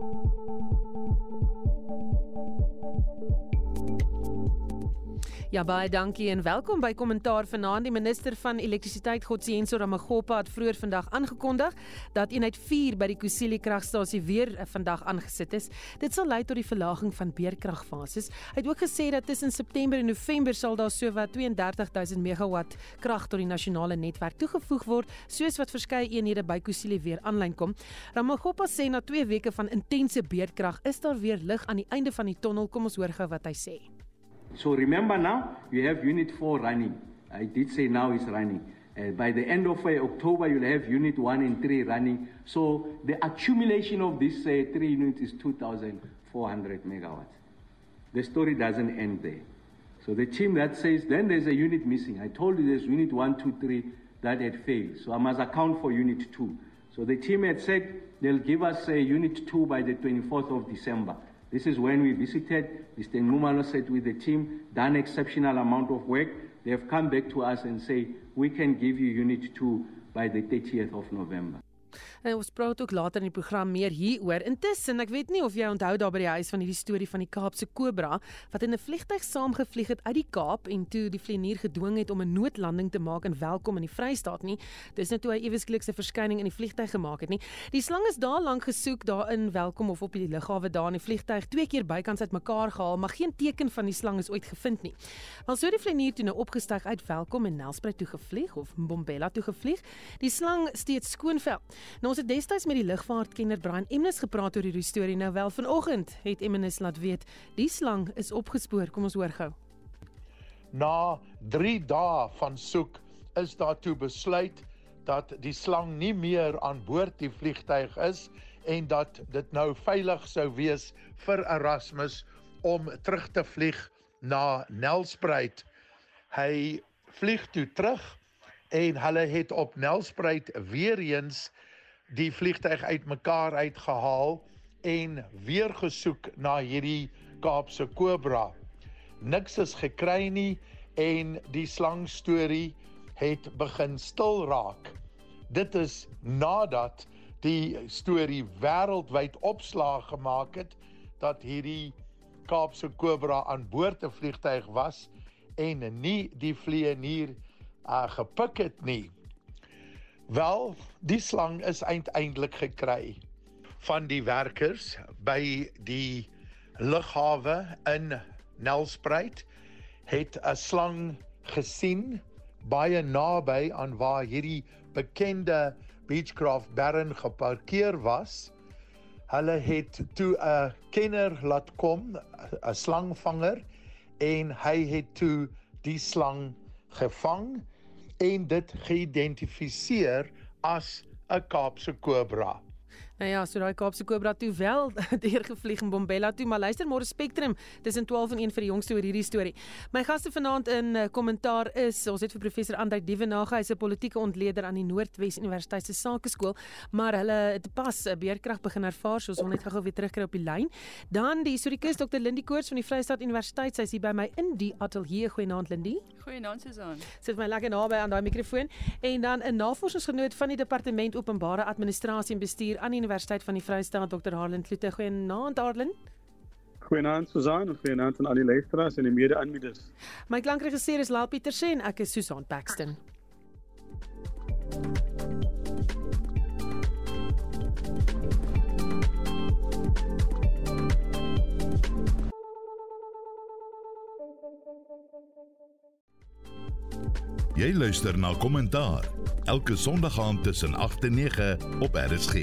Thank you. Ja baie dankie en welkom by kommentaar vanaand. Die minister van elektrisiteit Godsiyenso Ramagopa het vroeër vandag aangekondig dat eenheid 4 by die Kusile kragstasie weer eh, vandag aangesit is. Dit sal lei tot die verlaging van beerkragfases. Hy het ook gesê dat tussen September en November sal daar sowat 32000 megawatt krag tot die nasionale netwerk toegevoeg word, soos wat verskeie eenhede by Kusile weer aanlyn kom. Ramagopa sê na 2 weke van intense beerkrag is daar weer lig aan die einde van die tonnel. Kom ons hoor gou wat hy sê. So remember now, you have Unit 4 running. I did say now it's running. Uh, by the end of uh, October, you'll have Unit 1 and 3 running. So the accumulation of these uh, three units is 2,400 megawatts. The story doesn't end there. So the team that says, then there's a unit missing. I told you there's Unit 1, 2, 3 that had failed. So I must account for Unit 2. So the team had said they'll give us uh, Unit 2 by the 24th of December. This is when we visited. Mr. Ngumalo said with the team, done exceptional amount of work. They have come back to us and say, we can give you Unit 2 by the 30th of November. En ons praat ook later in die program meer hieroor. Intussen, ek weet nie of jy onthou daar by die huis van hierdie storie van die Kaapse kobra wat in 'n vliegtyg saamgevlieg het uit die Kaap en toe die vlieënier gedwing het om 'n noodlanding te maak in Welkom in die Vrystaat nie. Dis net toe hy eweslik se verskyning in die vliegtyg gemaak het nie. Die slang is daar lank gesoek daar in Welkom of op die lughawe daar in die vliegtyg twee keer bykans uitmekaar gehaal, maar geen teken van die slang is ooit gevind nie. Al sou die vlieënier toe nou opgestyg uit Welkom en Nelspruit toe gevlieg of Mbombela toe gevlieg, die slang steeds skoonvel. Nou ons het destyds met die lugvaartkenner Brian Emnes gepraat oor hierdie storie. Nou wel vanoggend het Emnes laat weet die slang is opgespoor. Kom ons hoor gou. Na 3 dae van soek is daar toe besluit dat die slang nie meer aan boord die vliegtyg is en dat dit nou veilig sou wees vir Erasmus om terug te vlieg na Nelspruit. Hy vlieg toe terug en hulle het op Nelspruit weer eens die vliegtyg uitmekaar uitgehaal en weer gesoek na hierdie Kaapse kobra. Niks is gekry nie en die slang storie het begin stil raak. Dit is nadat die storie wêreldwyd opslaag gemaak het dat hierdie Kaapse kobra aan boord 'n vliegtyg was en nie die vlieënier uh, gepik het nie. Wel, die slang is uiteindelik gekry van die werkers by die lughawe in Nelspruit het 'n slang gesien baie naby aan waar hierdie bekende Beechcraft Baron geparkeer was. Hulle het toe 'n kenner laat kom, 'n slangvanger en hy het toe die slang gevang en dit geïdentifiseer as 'n Kaapse kobra. Nou ja, so daai Kaapse Kobra toe wel deur gevlieg in Bombela toe, maar luister môre Spectrum, dis in 12 en 1 vir die jongste oor hierdie storie. My gaste vanaand in uh, kommentaar is, ons het vir professor Andrei Dievenage, hy's 'n politieke ontleder aan die Noordwes Universiteit se Sakeskool, maar hulle het pas 'n uh, beerkrag begin ervaar, so ons wil net gou-gou weer terugkry op die lyn. Dan die historikus Dr. Lindie Koorts van die Vryheid Universiteit, sy's hier by my in die ateljee. Goeienaand Lindie. Goeienaand Susan. Sit my lekker naby aan daai mikrofoon en dan 'n navorsingsgenoot van die Departement Openbare Administrasie en Bestuur aan die Universiteit van die Vrystaat Dr. Harlan Kloete. Goeienaand Harlan. Goeienaand Susan en goeienaand aan al die luisteraars en die mede-aanbieders. My klankregisseur is Laal Pieterse en ek is Susan Paxton. Jy luister na kommentaar elke Sondag aand tussen 8 en 9 op RSG.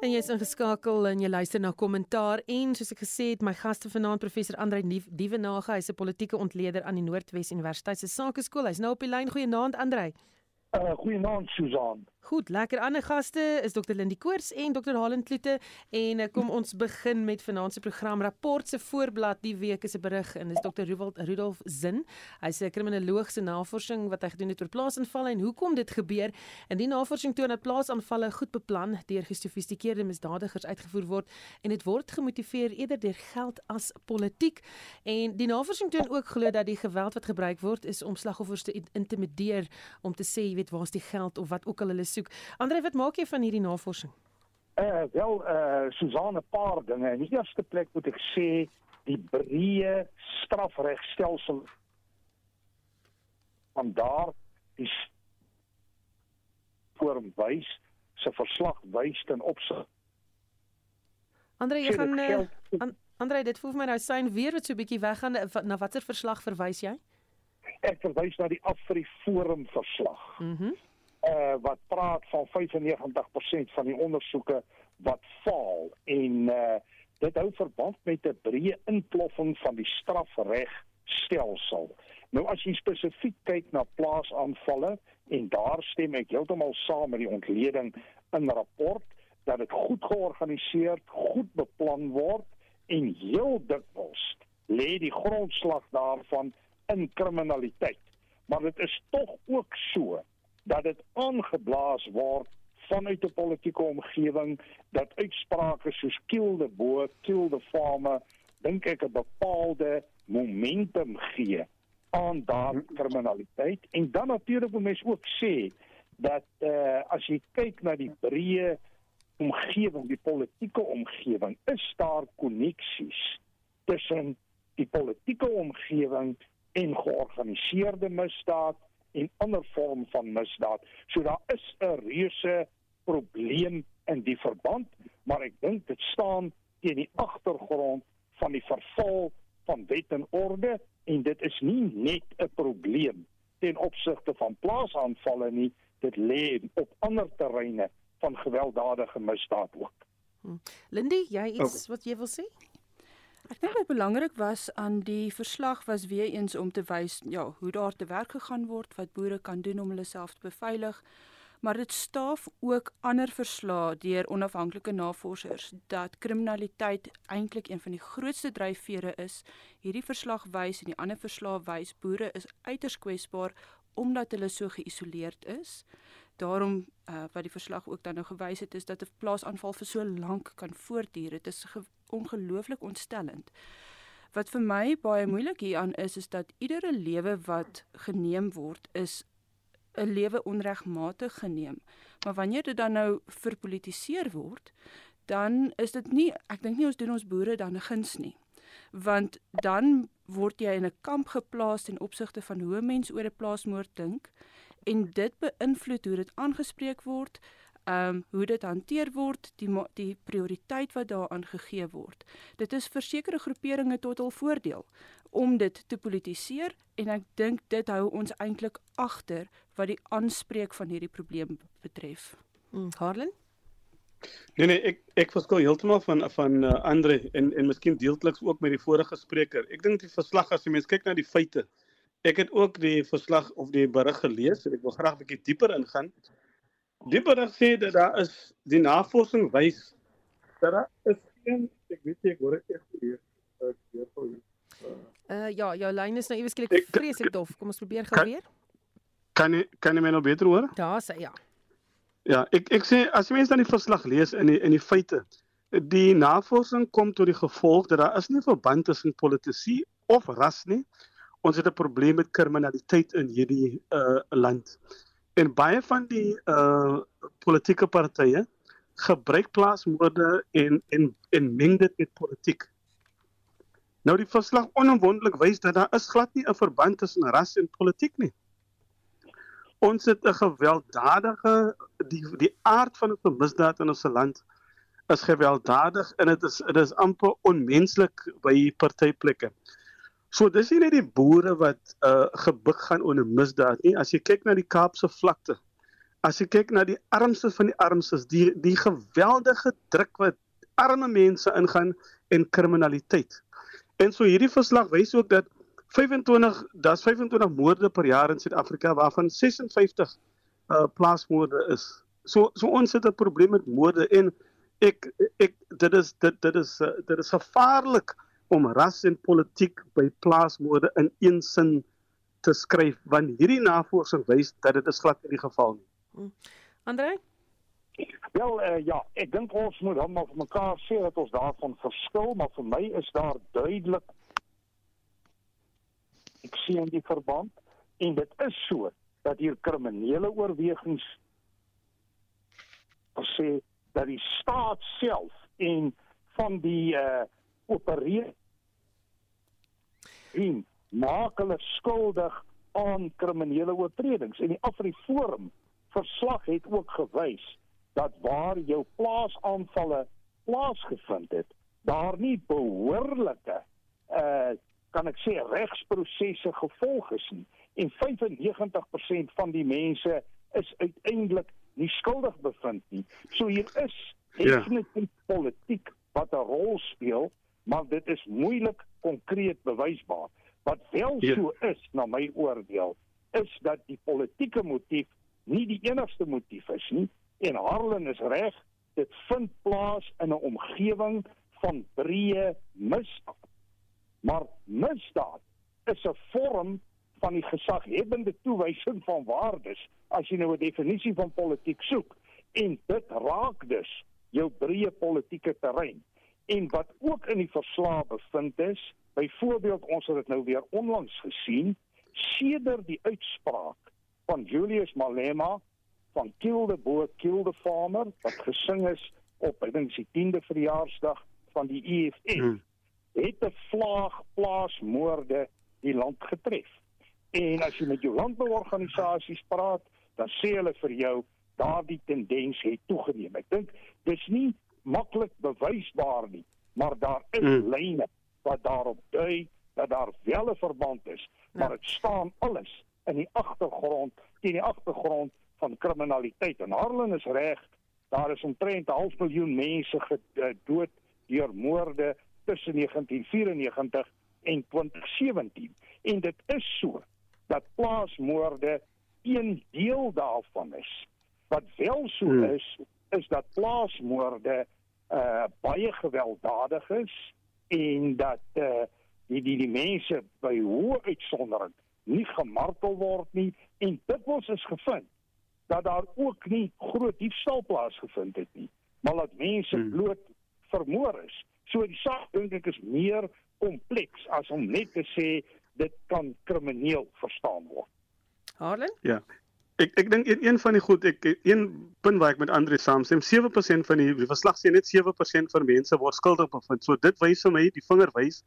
En jy is ingeskakel en jy luister na kommentaar en soos ek gesê het, my gaste vanaand professor Andrei Dievenage, hy's 'n politieke ontleder aan die Noordwes Universiteit se Sakeskool. Hy's nou op die lyn. Goeienaand Andrei. Uh, Goeienaand Susan. Goed, lekker. Ander gaste is Dr. Lindie Koors en Dr. Halen Kloete en uh, kom ons begin met vanaand se program rapport se voorblad die week is 'n berig en dis Dr. Rudolf Rudolf Zin. Hy's 'n kriminoloogse navorsing wat hy gedoen het oor plaasaanvalle en hoekom dit gebeur. En die navorsing toon dat plaasaanvalle goed beplan deur gesofistikeerde misdadigers uitgevoer word en dit word gemotiveer eerder deur geld as politiek. En die navorsing toon ook glo dat die geweld wat gebruik word is om slagoffers te intimideer om te sê, jy weet, waar's die geld of wat ook al hulle soek. Andre, wat maak jy van hierdie navorsing? Uh wel uh Susan 'n paar dinge. In die eerste plek moet ek sê die breë strafregstelsel van daar die vorm wys se verslag wys ten opsigte Andre, jy gaan uh, Andre, dit voel vir my nou syn weer wat so 'n bietjie weggaan na watter verslag verwys jy? Ek verwys na die Afri Forum verslag. Mhm. Mm uh wat praat van 95% van die ondersoeke wat faal en uh dit hou verband met 'n breë inploffing van die strafreg stelsel. Nou as jy spesifiek kyk na plaasaanvalle en daar stem ek heeltemal saam met die ontleding in rapport dat dit goed georganiseer, goed beplan word en heel dikwels lê die grondslag daarvan in kriminaliteit. Maar dit is tog ook so dat dit aangeblaas word vanuit 'n politieke omgewing dat uitsprake soos kill the boer, kill the farmer, dink ek 'n bepaalde momentum gee aan daardie kriminaliteit. En dan natuurlik moet mens ook sê dat uh, as jy kyk na die breë omgewing, die politieke omgewing, is daar koneksies tussen die politieke omgewing en georganiseerde misdaad en ander vorm van misdaad. So daar is 'n reuse probleem in die verband, maar ek dink dit staan teen die agtergrond van die verval van wet en orde en dit is nie net 'n probleem ten opsigte van plaasaanvalle nie, dit lê op ander terreine van gewelddadige misdaad ook. Hm. Lindy, jy iets oh. wat jy wil sê? Ek dink wat belangrik was aan die verslag was weer eens om te wys ja, hoe daar te werk gegaan word, wat boere kan doen om hulle self te beveilig. Maar dit staaf ook ander verslae deur onafhanklike navorsers dat kriminaliteit eintlik een van die grootste dryfvere is. Hierdie verslag wys en die ander verslae wys boere is uiters kwesbaar omdat hulle so geïsoleerd is. Daarom uh, wat die verslag ook dan nou gewys het is dat 'n plaasaanval vir so lank kan voortduur. Dit is ongelooflik ontstellend. Wat vir my baie moeilik hieraan is is dat iedere lewe wat geneem word is 'n lewe onregmatig geneem. Maar wanneer dit dan nou verpolitiseer word, dan is dit nie ek dink nie ons doen ons boere dan 'n guns nie. Want dan word jy in 'n kamp geplaas in opsigte van hoe mense oor 'n plaasmoord dink en dit beïnvloed hoe dit aangespreek word, ehm um, hoe dit hanteer word, die die prioriteit wat daaraan gegee word. Dit is vir sekere groeperinge tot hul voordeel om dit te politiseer en ek dink dit hou ons eintlik agter wat die aanspreek van hierdie probleem betref. Mm, Harlan? Nee nee, ek ek verskil heeltemal van van uh, Andre en en miskien deeltliks ook met die vorige spreker. Ek dink die verslag as jy mens kyk na die feite. Ek het ook die verslag of die berig gelees en ek wil graag 'n bietjie dieper ingaan. Die berig sê dat daar is die navorsing wys dat daar is geen ek weet nie ek hoor dit eers weer ek weer vir Uh ja, jou lyn is nou iewes skielik vreeslik dof. Kom ons probeer gou weer. Kan jy kan jy my nou beter hoor? Daar sê ja. Ja, ek ek sê as mense dan die verslag lees in die in die feite, die navorsing kom tot die gevolg dat daar is nie verband tussen politisie of ras nie. Ons het 'n probleem met kriminaliteit in hierdie uh land. En baie van die uh politieke partye gebruik plaasmoorde en en en meng dit met politiek. Nou die verslag onomwondelik wys dat daar is glad nie 'n verband tussen ras en politiek nie. Ons het 'n gewelddadige die die aard van 'n misdaad in ons land is gewelddadig en dit is dit is amper onmenslik by partyplekke. So dis nie net die boere wat uh gebuk gaan onder misdaad nie. As jy kyk na die Kaapse vlakte, as jy kyk na die armste van die armstes, die die geweldige druk wat arme mense ingaan en kriminaliteit. En so hierdie verslag wys ook dat 25 daar's 25 moorde per jaar in Suid-Afrika waarvan 56 uh plaasmoorde is. So so ons het 'n probleem met moorde en ek ek dit is dit dit is uh, dit is gevaarlik om ras en politiek by plaasmoorde in een sin te skryf want hierdie navorsing wys dat dit is glad nie die geval nie. Hm. Andre? Wel uh, ja, ek dink ons moet dan maar vir mekaar sê dat ons daarvan verskil, maar vir my is daar duidelik ek sien in die verband en dit is so dat hier kriminele oorwegings sê dat die staat self en van die uh opereer en maak hulle skuldig aan kriminele oortredings en die Afriforum verslag het ook gewys dat waar jou plaasaanvalle plaasgevind het daar nie behoorlike uh kan ek sê regsprosesse gevolg is nie en 95% van die mense is uiteindelik nie skuldig bevind nie. So hier is Ja. definitief politiek wat 'n rol speel, maar dit is moeilik konkreet bewysbaar. Wat wel Ja. so is na my oordeel, is dat die politieke motief nie die enigste motief is nie en Harlan is reg, dit vind plaas in 'n omgewing van breë misdaad. Maar misdaad is 'n vorm van die gesaghebende toewysing van waardes as jy nou 'n definisie van politiek soek en dit raak dus jou breë politieke terrein. En wat ook in die verslag bevind is, byvoorbeeld ons het dit nou weer onlangs gesien, sedert die uitspraak van Julius Malema van Kill the Boer, Kill the Farmer wat gesing is op ek dink die 10de verjaarsdag van die EFF Hmm. het 'n vlaag plaasmoorde die land getref. En as jy met jou landbouorganisasies praat, dan sê hulle vir jou daardie tendens het toegeneem. Ek dink dis nie maklik bewysbaar nie, maar daar is Mm. lyne wat daarop dui dat daar wel 'n verband is, maar dit staan alles in die agtergrond, teen die agtergrond van kriminaliteit. En Harlan is reg, daar is omtrent 'n half miljoen mense gedood deur moorde tussen 1994 en 2017. En dit is so dat plaasmoorde een deel daarvan is. Wat wel so Hmm. is, is dat plaasmoorde uh baie gewelddadig is en dat uh die die die mense by hoë uitsondering nie gemartel word nie en dit was is gevind dat daar ook nie groot diefstal plaasgevind het nie maar dat mense Hmm. bloot vermoor is. So die saak dink ek is meer kompleks as om net te sê dit kan krimineel verstaan word. Harlan? Ja. Ek ek dink een, een van die goed ek een punt waar ek met Andre saamstem, 7% van die, die verslag sê net 7% van mense word skuldig bevind. So dit wys vir my die vinger wys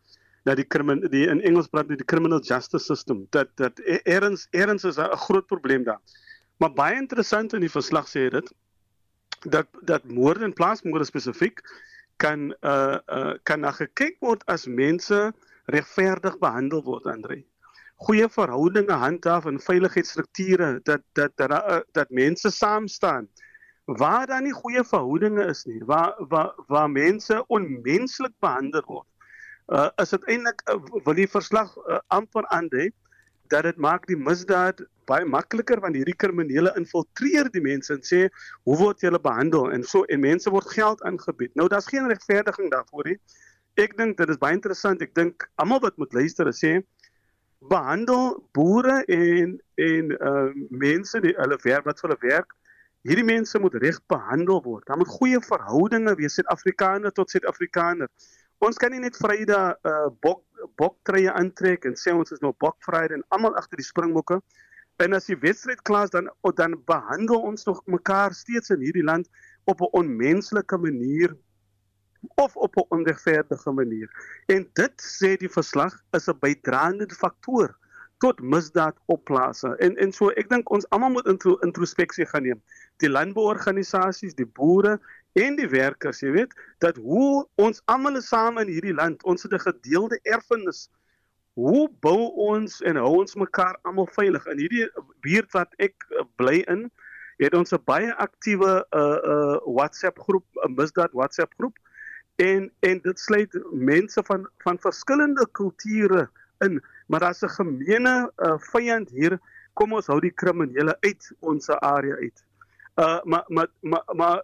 dat die krimin die in Engels praat met die criminal justice system dat dat e- erns erns is 'n groot probleem daar. Maar baie interessant in die verslag sê dit dat dat moorde en plaasmoorde spesifiek kan uh uh kan na gekyk word as mense regverdig behandel word Andre goeie verhoudinge handhaaf en veiligheidsstrukture dat dat dat dat, uh, dat mense saam staan waar daar nie goeie verhoudinge is nie waar waar waar mense onmenslik behandel word uh, is dit eintlik uh, wil die verslag uh, amper aandui dat dit maak die misdaad baie makliker want hierdie kriminele infiltreer die mense en sê hoe word julle behandel en so en mense word geld aangebied. Nou daar's geen regverdiging daarvoor nie. Ek dink dit is baie interessant. Ek dink almal wat moet luister sê behandel boere en en uh mense die hulle werk wat vir hulle werk. Hierdie mense moet reg behandel word. Daar moet goeie verhoudinge wees Suid-Afrikaner tot Suid-Afrikaner. Ons kan nie net Vrydag uh bok boktreë aantrek en sê ons is nou bokvrydag en almal agter die springbokke. En as die wedstryd klaar dan oh, dan behandel ons nog mekaar steeds in hierdie land op 'n onmenslike manier of op 'n onregverdige manier. En dit sê die verslag is 'n bydraende faktor tot misdaad opplase. En en so ek dink ons almal moet intro, introspeksie gaan neem. Die landbouorganisasies, die boere en die werkers, jy weet, dat hoe ons almal saam in hierdie land, ons het 'n gedeelde erfenis. Hoe bou ons en hou ons mekaar almal veilig? In hierdie buurt wat ek uh, bly in, het ons 'n baie aktiewe uh uh WhatsApp groep, 'n misdaad WhatsApp groep en en dit sluit mense van van verskillende kulture in maar daar's 'n gemeene uh, vyand hier. Kom ons hou die kriminele uit ons area uit. Uh maar maar maar maar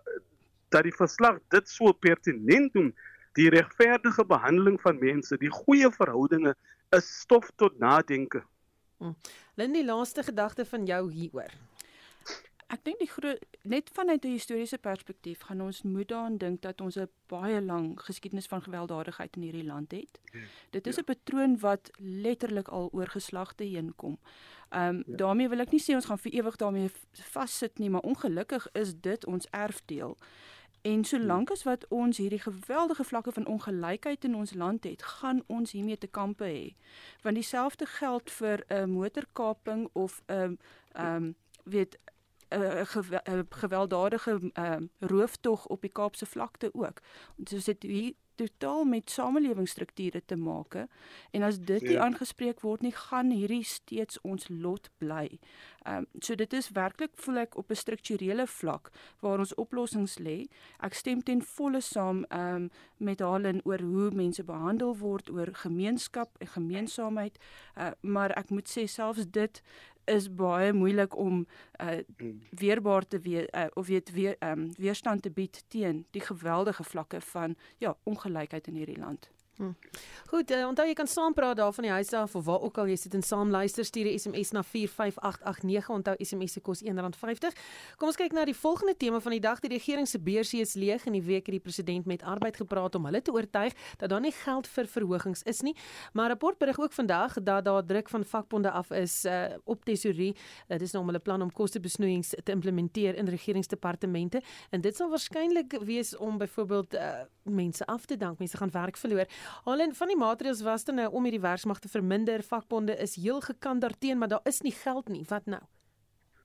dat die verslag dit so pertinent doen die regverdige behandeling van mense die goeie verhoudinge is stof tot nadenke Lindy, laaste gedagte van jou hieroor. Ek dink die groot net vanuit 'n historiese perspektief gaan ons moet daaraan dink dat ons 'n baie lang geskiedenis van gewelddadigheid in hierdie land het. Dit is 'n patroon wat letterlik al oor geslagte heen kom. Ehm um, ja. daarmee wil ek nie sê ons gaan vir ewig daarmee vassit nie, maar ongelukkig is dit ons erfdeel. En solank as wat ons hierdie geweldige vlakke van ongelykheid in ons land het, gaan ons hiermee te kampe hê. Want dieselfde geld vir 'n uh, motorkaping of 'n ehm um, weet 'n uh, gewelddadige uh, rooftog op die Kaapse vlakte ook. Ons so het hier totaal met samelewingsstrukture te maak en as dit nie ja. aangespreek word nie gaan hierdie steeds ons lot bly. Ehm um, so dit is werklik voel ek op 'n strukturele vlak waar ons oplossings lê. Ek stem ten volle saam ehm um, met Halen oor hoe mense behandel word oor gemeenskap en gemeenskapheid. Uh, maar ek moet sê selfs dit is baie moeilik om uh weerbaar te wees uh, of weet weer um, weerstand te bied teen die geweldige vlakke van ja ongelykheid in hierdie land. Hm. Goed, uh, onthou jy kan saampraat daar van die huis af of waar ook al jy sit en saam luister, stuur 'n SMS na 45889. Onthou SMS se kos R1.50. Kom ons kyk na die volgende tema van die dag. Die regering se beursie is leeg en die week het die president met arbeid gepraat om hulle te oortuig dat daar nie geld vir verhogings is nie. Maar rapport berig ook vandag dat daar druk van vakbonde af is uh, op tesorie. Dit is nou om hulle plan om kostebesnoeiings te implementeer in regeringsdepartemente en dit sal waarskynlik wees om byvoorbeeld uh, mense af te dank. Mense gaan werk verloor. Alhoewel van die maatreëls was dan nou om hierdie werksmag te verminder, vakbonde is heel gekant daarteen, maar daar is nie geld nie. Wat nou?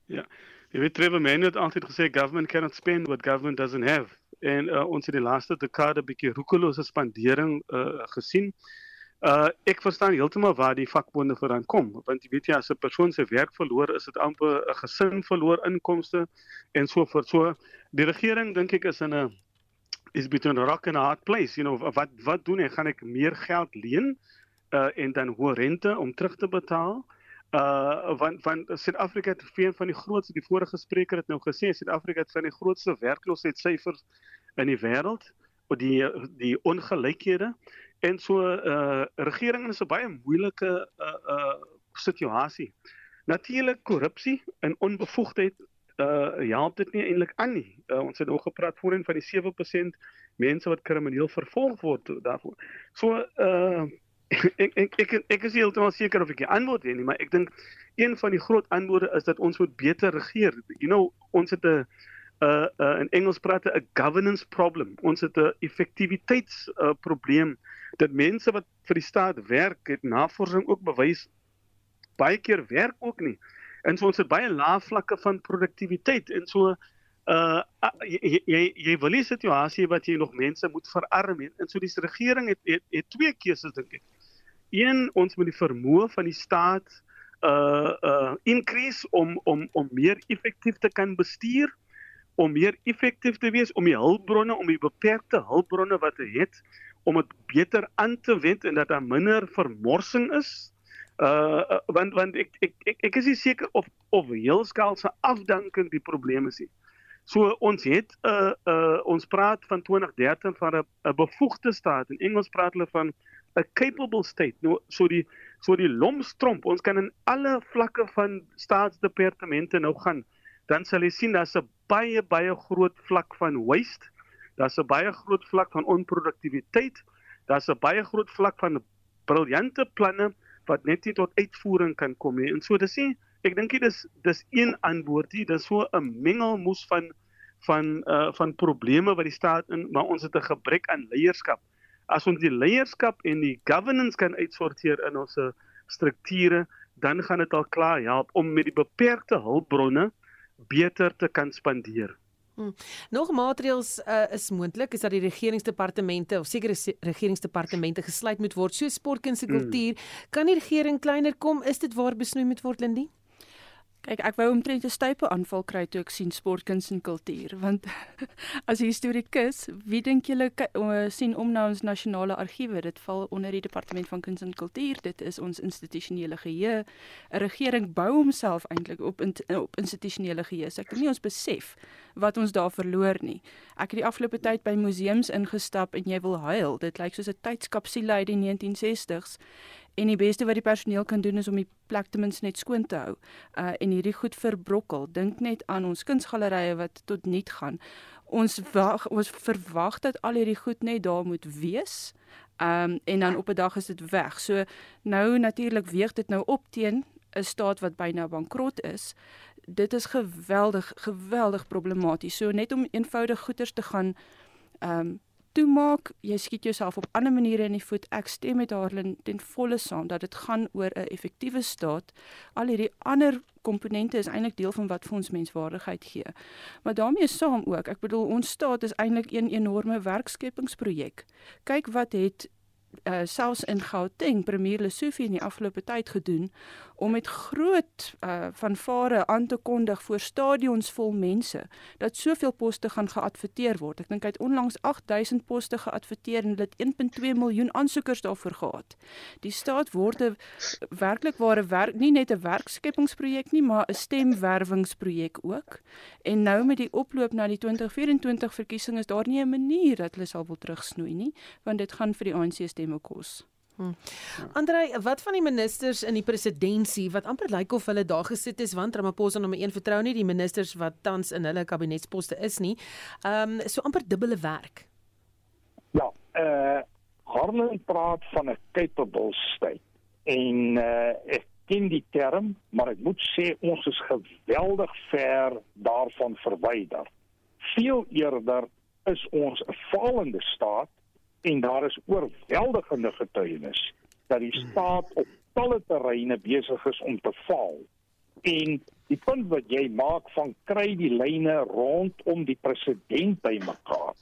Ja. Jy weet Trevor Mann het altyd gesê government cannot spend what government doesn't have. En uh, ons het die laaste dekade bietjie roekelose spandering uh, gesien. Uh ek verstaan heeltemal waar die vakbonde vandaan kom, want jy weet jy as 'n persoon se werk verloor, is dit amper 'n gesin verloor inkomste en so voort. So die regering dink ek is in 'n is between a rock and a hard place. You know wat wat doen ek? Gaan ek meer geld leen uh en dan hoë rente om terug te betaal? Uh want van Suid-Afrika het een van die grootste die vorige spreker het nou gesê Suid-Afrika het van die grootste werkloosheidssyfers in die wêreld of die die ongelykhede. En so uh regering is 'n baie moeilike uh uh situasie. Natuurlik korrupsie en onbevoegdheid uh help dit nie eintlik aan nie. Uh, ons het ook gepraat voorheen van die 7% mense wat krimineel vervolg word daarvoor. So uh ek ek ek ek is heeltemal seker of ek die antwoord het nie, maar ek dink een van die groot antwoorde is dat ons moet beter regeer. You know, ons het 'n uh uh in Engels praat 'n governance problem. Ons het 'n effektiwiteits uh, probleem dat mense wat vir die staat werk, het navorsing ook bewys baie keer werk ook nie en so ons het baie lae vlakke van produktiwiteit. En so uh jy jy, jy wil 'n situasie wat jy nog mense moet verarm en, en so die regering het, het het twee keuses dink ek. Een ons moet die vermoë van die staat uh uh increase om om om meer effektief te kan bestuur om meer effektief te wees om die hulpbronne om die beperkte hulpbronne wat hy het om dit beter aan te wend en dat daar minder vermorsing is Uh, want want ek ek ek, ek is nie seker of of heelskaalse afdanking die probleem is nie. So ons het 'n uh, uh ons praat van 2030 van 'n 'n bevoegde staat. In Engels praat hulle van 'n capable state. Nou so die so die lomstromp. Ons kan in alle vlakke van staatsdepartemente nou gaan. Dan sal jy sien daar's 'n baie baie groot vlak van waste. Daar's 'n baie groot vlak van onproduktiwiteit. Daar's 'n baie groot vlak van briljante planne wat net nie tot uitvoering kan kom nie. En so dis nie ek dink dit is dis een antwoord hier, dis so 'n mengelmoes van van uh van probleme wat die staat in maar ons het 'n gebrek aan leierskap. As ons die leierskap en die governance kan uitsorteer in ons strukture, dan gaan dit al klaar help om met die beperkte hulpbronne beter te kan spandeer. Hmm. Nog maatreëls uh, is moontlik is dat die regeringsdepartemente of sekere regeringsdepartemente gesluit moet word so sportkuns en hmm. kultuur. Hmm. Kan die regering kleiner kom? Is dit waar besnoei moet word Lindie? Kyk, ek wou omtrent 'n stype aanval kry toe ek sien sportkuns en kultuur, want as historikus, wie dink julle sien om na ons nasionale argiewe? Dit val onder die departement van kuns en kultuur. Dit is ons institusionele geheue. 'n Regering bou homself eintlik op in, op institusionele geheue. So ek dink nie ons besef wat ons daar verloor nie. Ek het die afgelope tyd by museums ingestap en jy wil huil. Dit lyk soos 'n tydskapsule uit die 1960s. En die beste wat die personeel kan doen is om die plek ten minste net skoon te hou. Uh en hierdie goed verbrokkel. Dink net aan ons kunsgalerye wat tot niet gaan. Ons wag ons verwag dat al hierdie goed net daar moet wees. Um en dan op 'n dag is dit weg. So nou natuurlik weeg dit nou op teen 'n staat wat byna bankrot is. dit is geweldig geweldig problematies. So net om eenvoudig goeders te gaan um, toemaak, jy skiet jouself op ander maniere in die voet. Ek stem met Harlan ten volle saam dat dit gaan oor 'n effektiewe staat. Al hierdie ander komponente is eintlik deel van wat vir ons menswaardigheid gee. Maar daarmee saam ook, ek bedoel ons staat is eintlik een enorme werkskepingsprojek. Kyk wat het uh, selfs in Gauteng premier Lesofie in die afgelope tyd gedoen om met groot uh, vanvare aan te kondig voor stadions vol mense dat soveel poste gaan geadverteer word. Ek dink hy het onlangs 8000 poste geadverteer en dit 1.2 miljoen aansoekers daarvoor gehad. Die staat word 'n werklik ware werk nie net 'n werkskepingsprojek nie, maar 'n stemwerwingsprojek ook. En nou met die oploop na die 2024 verkiesing is daar nie 'n manier dat hulle sal wil terugsnoei nie, want dit gaan vir die ANC stemme kos. Hmm. Andrei, wat van die ministers in die presidentskap wat amper lyk of hulle daar gesit is want Ramaphosa nommer 1 vertrou nie die ministers wat tans in hulle kabinetsposte is nie. Ehm um, so amper dubbele werk. Ja, eh uh, Harlan praat van 'n capable state en eh uh, ek ken die term, maar ek moet sê ons is geweldig ver daarvan verwyder. Veel eerder is ons 'n falende staat en daar is oorweldigende getuienis dat die staat op talle terreine besig is om te val. En die punt wat jy maak van kry die lyne rondom die president bymekaar.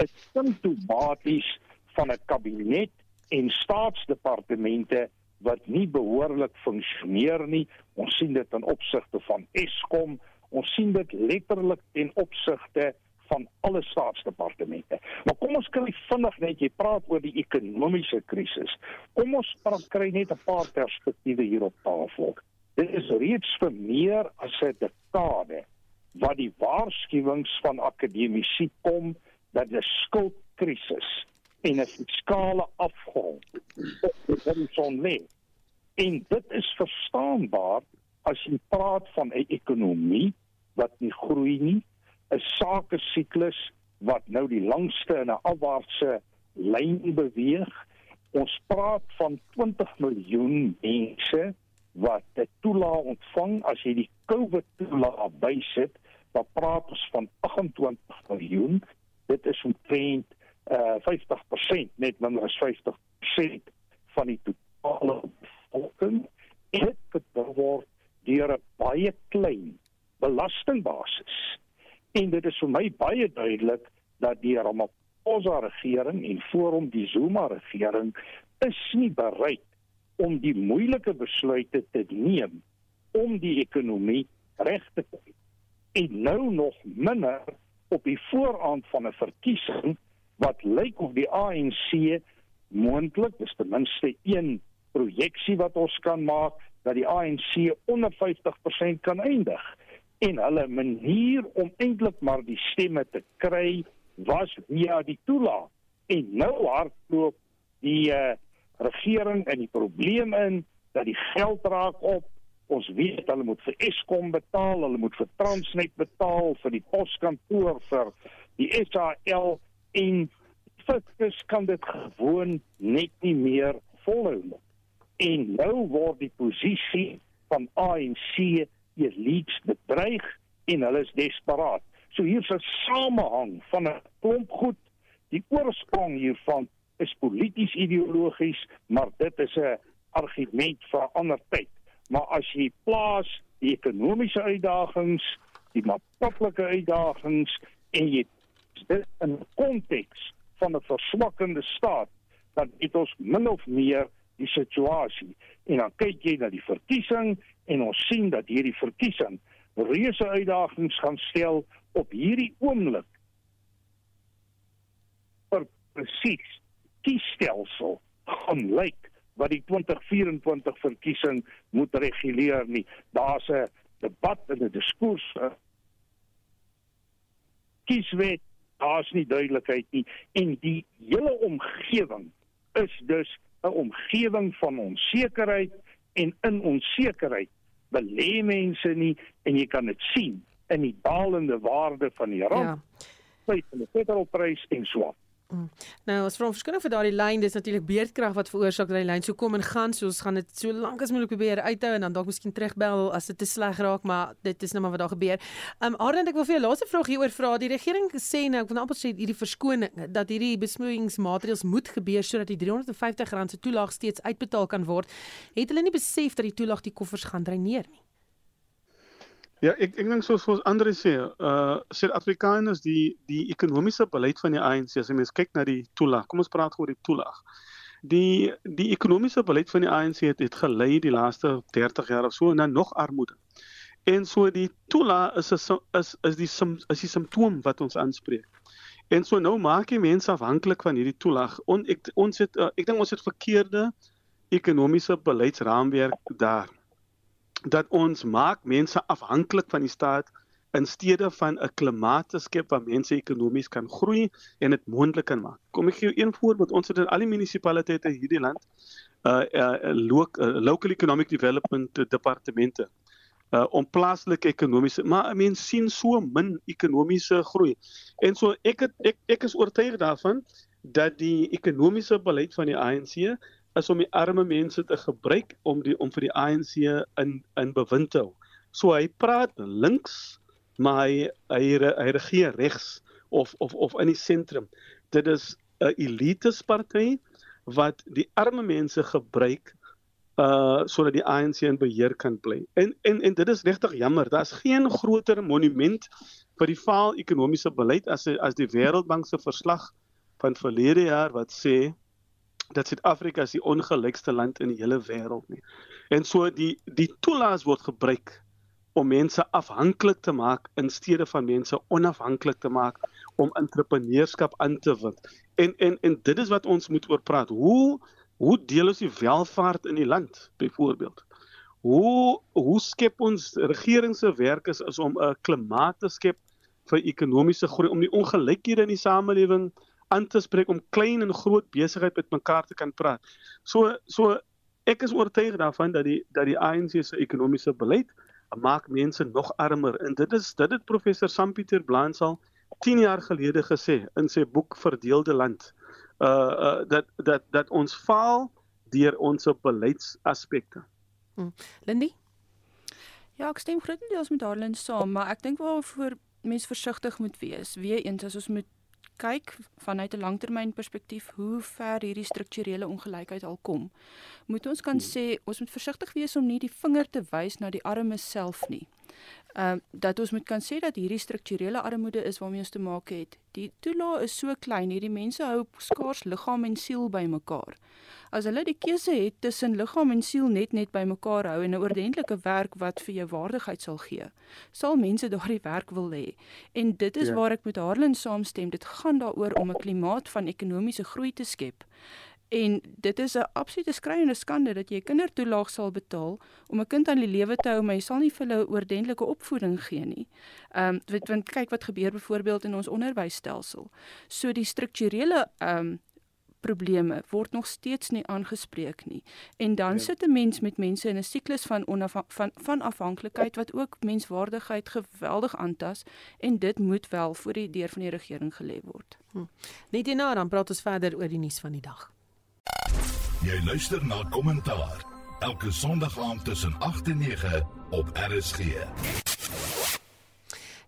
Dit simptomaties van 'n kabinet en staatsdepartemente wat nie behoorlik funksioneer nie. Ons sien dit in opsigte van Eskom, ons sien dit letterlik in opsigte van alle staatsdepartemente. Maar kom ons kry vinnig net jy praat oor die ekonomiese krisis. Kom ons praat kry net 'n paar perspektiewe hier op tafel. Dit is reeds vir meer as 'n dekade wat die waarskuwings van akademici kom dat 'n skuldkrisis en 'n fiskale afgrond op die horison lê. En dit is verstaanbaar as jy praat van 'n ekonomie wat nie groei nie, 'n sake siklus wat nou die langste in 'n afwaartse lyn beweeg. Ons praat van 20 miljoen mense wat 'n toelaag ontvang as jy die COVID toelaag bysit, dan praat ons van 28 miljoen. Dit is omtrent uh 50% net minder as 50% van die totale bevolking. Dit word deur 'n baie klein belastingbasis En dit is vir my baie duidelik dat die Ramaphosa regering en voor hom die Zuma regering is nie bereid om die moeilike besluite te neem om die ekonomie reg te kry. En nou nog minder op die vooraand van 'n verkiesing wat lyk of die ANC moontlik, dis ten minste een projeksie wat ons kan maak dat die ANC onder 50% kan eindig en hulle manier om eintlik maar die stemme te kry was via die toelaag. En nou hardloop die uh, regering in die probleem in dat die geld raak op. Ons weet hulle moet vir Eskom betaal hulle moet vir Transnet betaal vir die poskantoor vir die SAL en fiskus kan dit gewoon net nie meer volhou nie. En nou word die posisie van ANC elites bedreig en hulle is desperaat. So hier's 'n samehang van 'n klomp goed. Die oorsprong hiervan is polities ideologies, maar dit is 'n argument vir 'n ander tyd. Maar as jy plaas die ekonomiese uitdagings, die maatskaplike uitdagings en jy dit in konteks van 'n verswakkende staat, dan het ons min of meer die situasie. En dan kyk jy na die verkiesing en ons sien dat hierdie verkiesing reuse uitdagings gaan stel op hierdie oomblik vir presies kiesstelsel gaan lyk wat die 2024 verkiesing moet reguleer nie. Daar's 'n debat en 'n diskurs. Kieswet daar's nie duidelikheid nie. En die hele omgewing is dus 'n omgewing van onsekerheid en in onsekerheid belê mense nie en jy kan dit sien in die dalende waarde van die rand. Ja. Van die petrolprys en so. Mm. Nou, as vrom verskoning vir daardie lyn, dis natuurlik beerdkrag wat veroorsaak dat die lyn so kom en gaan. So ons gaan dit so lank as moontlik probeer uithou en dan dalk miskien terugbel as dit te sleg raak, maar dit is nou maar wat daar gebeur. Um Arend, ek wil vir jou laaste vraag hieroor vra. Die regering sê nou, ek wil amper sê hierdie verskoning dat hierdie besproeiingsmaatreëls moet gebeur sodat die R350 se toelaag steeds uitbetaal kan word. Het hulle nie besef dat die toelaag die koffers gaan dreineer nie? Ja, ek ek dink soos soos Andre sê, uh Suid-Afrikaners die die ekonomiese beleid van die ANC, as jy mens kyk na die toelaag. Kom ons praat oor die toelaag. Die die ekonomiese beleid van die ANC het het gelei die laaste 30 jaar of so na nog armoede. En so die toelaag is is is is die is die simptoom wat ons aanspreek. En so nou maak jy mense afhanklik van hierdie toelaag. On, ons het uh, ek dink ons het verkeerde ekonomiese beleidsraamwerk daar dat ons maak mense afhanklik van die staat in steede van 'n klimaat te skep waar mense ekonomies kan groei en dit moontlik kan maak. Kom ek gee jou een voorbeeld. Ons het in al die munisipaliteite in hierdie land uh uh, lo uh local economic development departemente uh om plaaslike ekonomiese maar mense sien so min ekonomiese groei. En so ek het, ek ek is oortuig daarvan dat die ekonomiese beleid van die ANC is om die arme mense te gebruik om die om vir die ANC in in bewind te hou. So hy praat links, maar hy hy, hy regeer regs of of of in die sentrum. Dit is 'n elites party wat die arme mense gebruik uh sodat die ANC in beheer kan bly. En en en dit is regtig jammer. Daar's geen groter monument vir die faal ekonomiese beleid as as die Wêreldbank se verslag van verlede jaar wat sê dat Suid-Afrika is die ongelykste land in die hele wêreld nie. En so die die toelaas word gebruik om mense afhanklik te maak in steede van mense onafhanklik te maak om entrepreneurskap aan te win. En en en dit is wat ons moet oor praat. Hoe hoe deel ons die welvaart in die land byvoorbeeld? Hoe hoe skep ons regering se werk is, is om 'n klimaat te skep vir ekonomiese groei om die ongelykhede in die samelewing aan te spreek om klein en groot besigheid met mekaar te kan praat. So so ek is oortuig daarvan dat die dat die ANC se ekonomiese beleid maak mense nog armer en dit is dit het professor Sampieter Blansal 10 jaar gelede gesê in sy boek Verdeelde Land. Uh, uh dat dat dat ons faal deur ons beleidsaspekte. Hmm. Lindy? Ja, ek stem grootendeels met Darlin saam, maar ek dink wel vir mense versigtig moet wees. Weereens as ons moet kyk vanuit 'n langtermynperspektief hoe ver hierdie strukturele ongelykheid al kom, moet ons kan sê ons moet versigtig wees om nie die vinger te wys na die armes self nie. Ehm uh, dat ons moet kan sê dat hierdie strukturele armoede is waarmee ons te maak het. Die toelaag is so klein, hierdie mense hou skaars liggaam en siel bymekaar. As hulle die keuse het tussen liggaam en siel net net bymekaar hou en 'n ordentlike werk wat vir jou waardigheid sal gee, sal mense daardie werk wil hê. En dit is ja. waar ek met Harlan saamstem. Dit gaan daaroor om 'n klimaat van ekonomiese groei te skep. En dit is 'n absolute skreiende skande dat jy kindertoelaag sal betaal om 'n kind aan die lewe te hou, maar jy sal nie vir hulle 'n oordentlike opvoeding gee nie. Ehm um, want kyk wat gebeur byvoorbeeld in ons onderwysstelsel. So die strukturele ehm um, probleme word nog steeds nie aangespreek nie. En dan ja. sit 'n mens met mense in 'n siklus van van van afhanklikheid wat ook menswaardigheid geweldig aantas en dit moet wel voor die deur van die regering gelê word. Hm. Net hierna dan praat ons verder oor die nuus van die dag. Jy luister na kommentaar elke Sondag aand tussen 8 en 9 op RSG.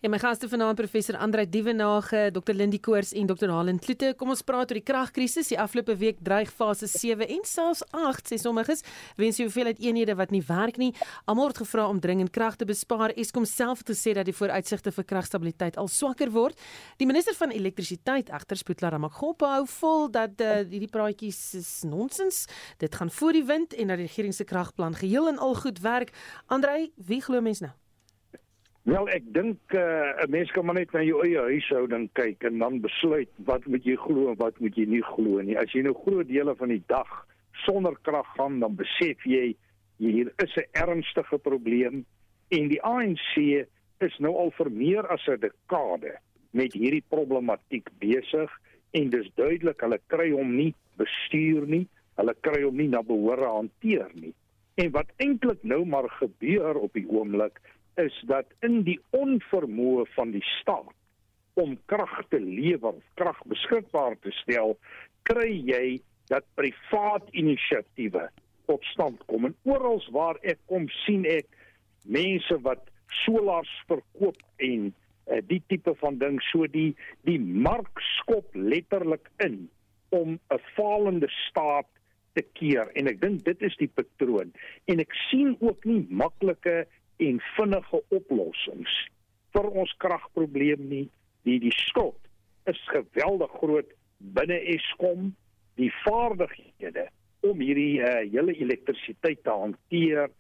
Ja, my gaste vanaand professor Andrei Dievenage, Dr. Lindie Koors en Dr. Halen Kloete. Kom ons praat oor die kragkrisis. Die afgelope week dreig fase 7 en selfs 8 sê sommiges wens jy hoeveelheid eenhede wat nie werk nie. Almal word gevra om dringend krag te bespaar. Eskom self het gesê dat die vooruitsigte vir kragstabiliteit al swakker word. Die minister van elektrisiteit, egter Spoetla Ramakgopa, hou vol dat uh, hierdie praatjies is nonsens. Dit gaan voor die wind en dat die regering se kragplan geheel en al goed werk. Andrei, wie glo mens nou? Wel, ek dink uh, 'n mens kan maar net na jou eie huishouding kyk en dan besluit wat moet jy glo en wat moet jy nie glo nie. As jy nou groot dele van die dag sonder krag gaan, dan besef jy hier is 'n ernstige probleem en die ANC is nou al vir meer as 'n dekade met hierdie problematiek besig en dis duidelik hulle kry hom nie bestuur nie, hulle kry hom nie na behoore hanteer nie. En wat eintlik nou maar gebeur op die oomblik is dat in die onvermoë van die staat om krag te lewer, krag beskikbaar te stel, kry jy dat privaat inisiatiewe tot stand kom. En oral waar ek kom sien ek mense wat solars verkoop en uh, die tipe van ding. So die die mark skop letterlik in om 'n falende staat te keer. En ek dink dit is die patroon. En ek sien ook nie maklike en vinnige oplossings vir ons kragprobleem nie die die skuld is geweldig groot binne Eskom die vaardighede om hierdie uh, hele elektrisiteit te hanteer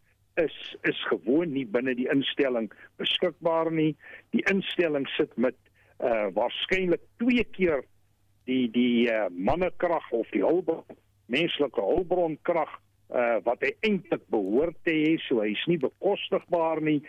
is is gewoon nie binne die instelling beskikbaar nie. Die instelling sit met uh waarskynlik twee keer die die uh, mannekrag of die hulpbron menslike hulpbronkrag uh wat hy eintlik behoort te hê, so hy's nie bekostigbaar nie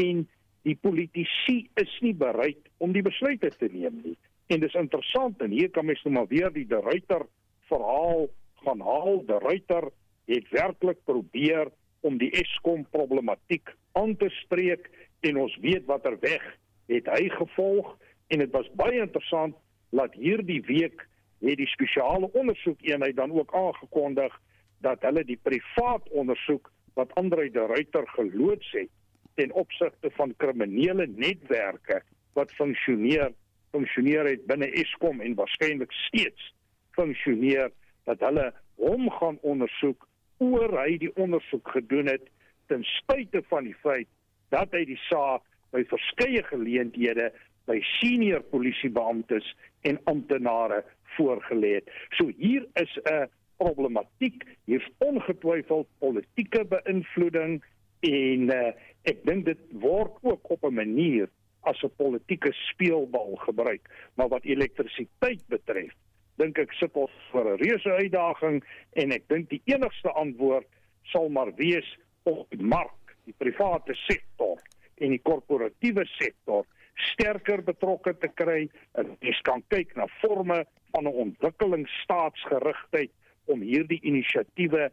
en die politici is nie bereid om die besluite te neem nie. En dis interessant en hier kan mens nou maar weer die De Ruyter verhaal gaan haal. De Ruyter het werklik probeer om die Eskom problematiek aan te spreek en ons weet watter weg het hy gevolg en dit was baie interessant dat hierdie week het die spesiale ondersoekeenheid dan ook aangekondig dat hulle die privaat ondersoek wat Andre de Ruyter geloods het ten opsigte van kriminele netwerke wat funksioneer funksioneer het binne Eskom en waarskynlik steeds funksioneer dat hulle hom gaan ondersoek oor hy die ondersoek gedoen het ten spyte van die feit dat hy die saak by verskeie geleenthede by senior polisiebeamptes en amptenare voorgelê het. So hier is 'n problematiek, hier's ongetwyfeld politieke beïnvloeding en uh, ek dink dit word ook op 'n manier as 'n politieke speelbal gebruik. Maar wat elektrisiteit betref, dink ek sit ons voor 'n reuse uitdaging en ek dink die enigste antwoord sal maar wees om die mark, die private sektor en die korporatiewe sektor sterker betrokke te kry. Ons kan kyk na forme van 'n ontwikkelingsstaatsgerigtheid om hierdie inisiatiewe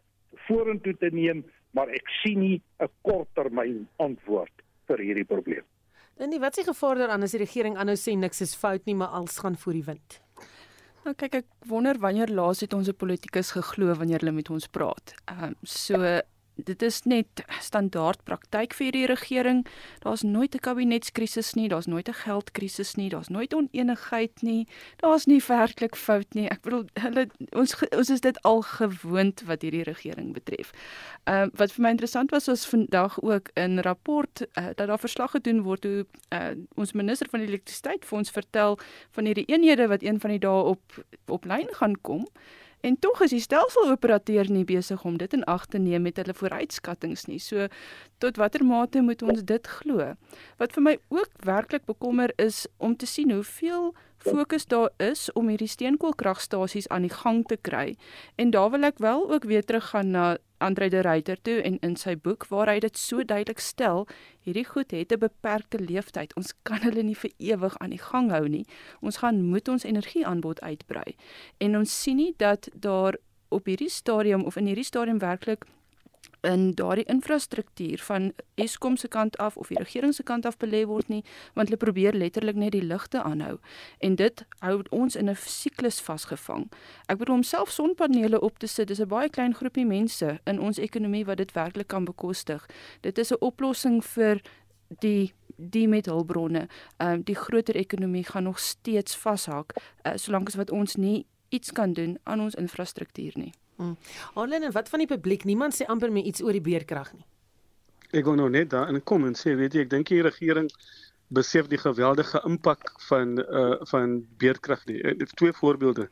vorentoe te neem, maar ek sien nie 'n korttermyn antwoord vir hierdie probleem. En die wat se gevaar daaraan as die regering aanhou sê niks is fout nie, maar alles gaan voor die wind. Nou kyk ek wonder wanneer laas het ons 'n politikus geglo wanneer hulle met ons praat. Ehm um, so dit is net standaard praktyk vir die regering. Daar's nooit 'n kabinetskrisis nie, daar's nooit 'n geldkrisis nie, daar's nooit onenigheid nie. Daar's nie werklik fout nie. Ek bedoel hulle ons ons is dit al gewoond wat hierdie regering betref. Ehm uh, wat vir my interessant was was vandag ook in rapport uh, dat daar verslag gedoen word hoe uh, ons minister van elektrisiteit vir ons vertel van hierdie eenhede wat een van die dae op op lyn gaan kom. En tog is die stelseloperateur nie besig om dit in ag te neem met hulle vooruitskattinge nie. So tot watter mate moet ons dit glo? Wat vir my ook werklik bekommer is om te sien hoeveel fokus daar is om hierdie steenkoolkragstasies aan die gang te kry. En daar wil ek wel ook weer teruggaan na Andre de Ruyter toe en in sy boek waar hy dit so duidelik stel, hierdie goed het 'n beperkte lewensduur. Ons kan hulle nie vir ewig aan die gang hou nie. Ons gaan moet ons energieaanbod uitbrei. En ons sien nie dat daar op hierdie stadium of in hierdie stadium werklik in daardie infrastruktuur van Eskom se kant af of die regering se kant af belê word nie want hulle probeer letterlik net die ligte aanhou en dit hou ons in 'n siklus vasgevang. Ek bedoel om self sonpanele op te sit dis 'n baie klein groepie mense in ons ekonomie wat dit werklik kan bekostig. Dit is 'n oplossing vir die die met hulpbronne. Ehm um, die groter ekonomie gaan nog steeds vashak uh, solank as wat ons nie iets kan doen aan ons infrastruktuur nie. Hmm. Arlen, en wat van die publiek? Niemand sê amper meer iets oor die beerkrag nie. Ek gou nou net daar in kom en sê, weet jy, ek dink die regering besef die geweldige impak van uh van beerkrag nie. Uh, twee voorbeelde.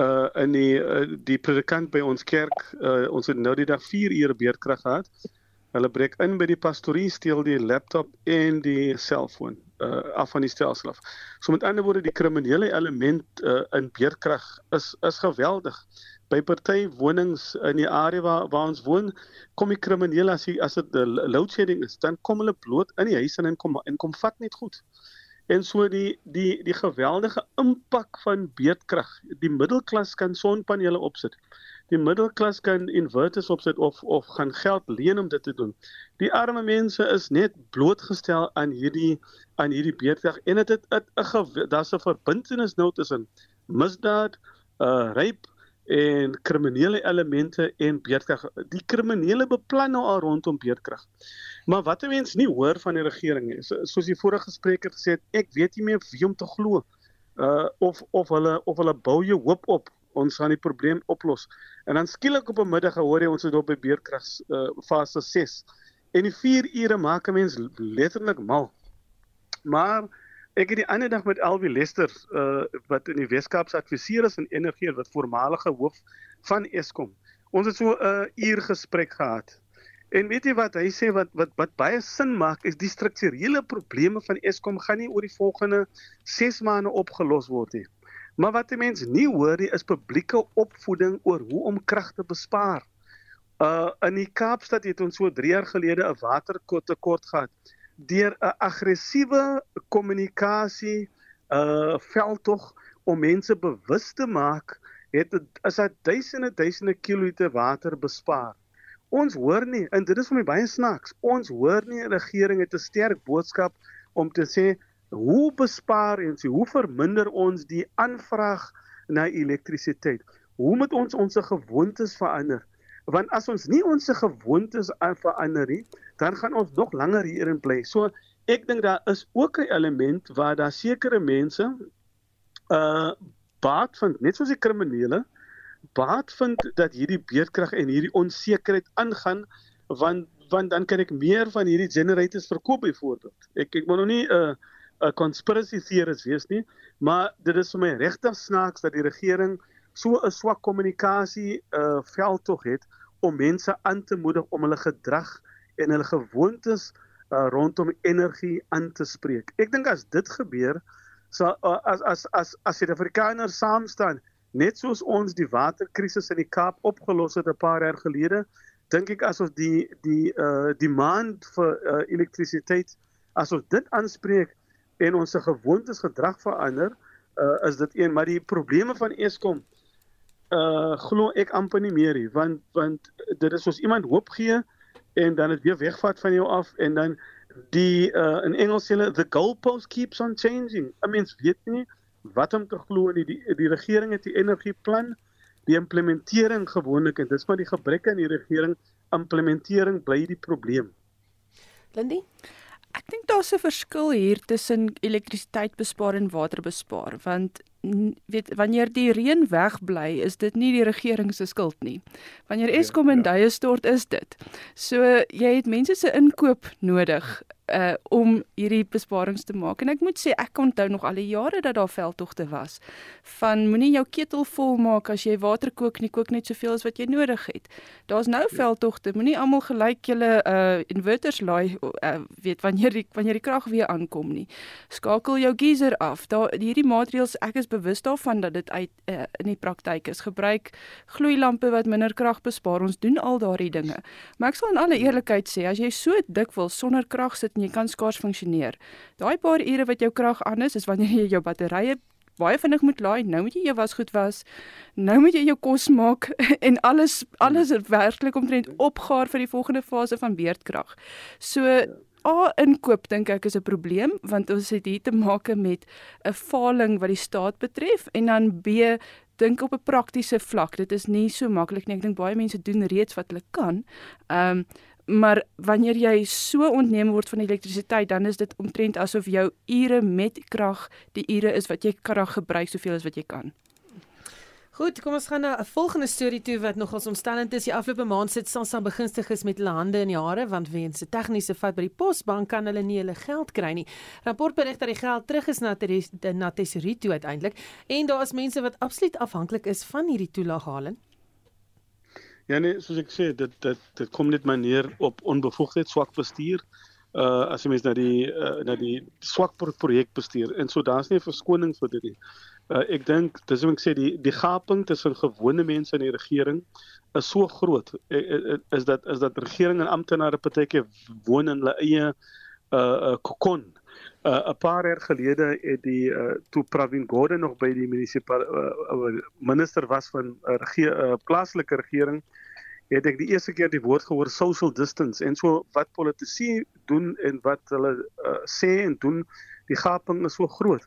Uh in die uh, die predikant by ons kerk, uh ons het nou die dag 4 ure beerkrag gehad. Hulle breek in by die pastorie, steel die laptop en die selfoon uh af van die stelsel af. So met ander woorde, die kriminele element uh in beerkrag is is geweldig by party wonings in die area waar waar ons woon kom die kriminele as die, as dit load shedding is dan kom hulle bloot in die huis en kom en kom vat net goed. En so die die die geweldige impak van beerdkrag. Die middelklas kan sonpanele opsit. Die middelklas kan inverters opset of of gaan geld leen om dit te doen. Die arme mense is net blootgestel aan hierdie aan hierdie beerdkrag en dit het 'n daar's 'n verbintenis nou tussen misdaad, uh ryp en kriminele elemente en beerdkrag. Die kriminele beplan nou al rondom beerdkrag. Maar wat 'n mens nie hoor van die regering so, soos die vorige spreker gesê het, ek weet nie meer wie om te glo. Uh of of hulle of hulle bou jou hoop op ons gaan die probleem oplos. En dan skielik op 'n middag hoor jy ons is op by beerdkrag uh fase 6. En die 4 ure maak 'n mens letterlik mal. Maar ek het die ander dag met Elwie Lester uh wat in die Weskaap se adviseur is in energie wat voormalige hoof van Eskom. Ons het so 'n uh, uur gesprek gehad. En weet jy wat hy sê wat wat wat baie sin maak is die strukturele probleme van Eskom gaan nie oor die volgende 6 maande opgelos word nie. Maar wat die mense nie hoor nie is publieke opvoeding oor hoe om krag te bespaar. Uh in die Kaapstad het ons so 3 jaar gelede 'n watertekort gehad deur 'n aggressiewe kommunikasie uh veldtog om mense bewus te maak het is dat duisende duisende kiloliter water bespaar. Ons hoor nie en dit is vir my baie snaaks. Ons hoor nie 'n regering het 'n sterk boodskap om te sê hoe bespaar ons, hoe verminder ons die aanvraag na elektrisiteit? Hoe moet ons ons gewoontes verander? Want as ons nie ons gewoontes verander nie, dan gaan ons nog langer hierin bly. So ek dink daar is ook 'n element waar daar sekere mense uh baat vind, net soos die kriminele baat vind dat hierdie beerdkrag en hierdie onsekerheid aangaan want want dan kan ek meer van hierdie generators verkoop byvoorbeeld. Ek ek moet nog nie 'n uh, 'n conspiracy theorist wees nie, maar dit is vir my regtig snaaks dat die regering so 'n swak kommunikasie uh veldtog het om mense aan te moedig om hulle gedrag en hulle gewoontes uh, rondom energie aan te spreek. Ek dink as dit gebeur, sal uh, as as as as Suid-Afrikaners saam staan, net soos ons die waterkrisis in die Kaap opgelos het 'n paar jaar gelede, dink ek as ons die die uh demand vir uh, elektrisiteit as ons dit aanspreek en ons se gewoontes gedrag verander, uh is dit een, maar die probleme van Eskom uh glo ek amper nie meer nie, want want dit is soos iemand hoop gee en dan dit weer wegvat van jou af en dan die uh, in Engels sê hulle the goalpost keeps on changing. I mean, weet nie wat om te glo nie. Die die regering het die energieplan, die implementering gewoonlik en dis maar die gebrek aan die regering implementering bly die probleem. Lindy Ek dink daar's 'n verskil hier tussen elektrisiteit bespaar en water bespaar want weet wanneer die reën wegbly is dit nie die regering se skuld nie. Wanneer ja, Eskom in ja. duie stort is dit. So jy het mense se inkoop nodig uh om hierdie besparings te maak en ek moet sê ek onthou nog al die jare dat daar veldtogte was van moenie jou ketel vol maak as jy water kook nie kook net soveel as wat jy nodig het. Daar's nou veldtogte moenie almal gelyk julle uh inverters laai uh, weet wanneer die wanneer die krag weer aankom nie. Skakel jou geyser af. Daar hierdie maatreëls ek is bewus daarvan dat dit uit uh, in die praktyk is. Gebruik gloeilampe wat minder krag bespaar. Ons doen al daardie dinge. Maar ek sal in alle eerlikheid sê as jy so dikwels sonder krag sit en jy kan skaars funksioneer. Daai paar ure wat jou krag aan is, is wanneer jy jou batterye baie vinnig moet laai. Nou moet jy jou wasgoed was. Nou moet jy jou kos maak en alles alles werklik omtrent opgaar vir die volgende fase van beerdkrag. So A inkoop dink ek is 'n probleem want ons het hier te maak met 'n faling wat die staat betref en dan B dink op 'n praktiese vlak dit is nie so maklik nie ek dink baie mense doen reeds wat hulle kan. Ehm um, maar wanneer jy so ontneem word van elektrisiteit dan is dit omtrent asof jou ure met krag die ure is wat jy krag gebruik soveel as wat jy kan. Goed, kom ons gaan na 'n volgende storie toe wat nogals ontstellend is. Die afgelope maand sit SASSA begunstig is met hulle hande in die hare want weens 'n tegniese fout by die posbank kan hulle nie hulle geld kry nie. Rapport berig dat die geld terug is na na tesorie toe uiteindelik en daar is mense wat absoluut afhanklik is van hierdie toelaaghaling. Ja nee, soos ek sê, dit dit dit kom net maar neer op onbevoegdheid, swak bestuur. Uh as jy mens na die uh, na die swak projekbestuur en so daar's nie 'n verskoning vir dit nie. Uh, ek dink dis hoe ek sê die die gaping tussen gewone mense en die regering is so groot e, e, e, is dat is dat regering en amptenare partyke woon in hulle eie uh, uh kokon 'n uh, paar jaar gelede het die uh, toe Pravin Gordhan nog by die munisipale uh, uh, minister was van uh, regeer uh, plaaslike regering het ek die eerste keer die woord gehoor social distance en so wat politici doen en wat hulle uh, sê en doen die gaping is so groot.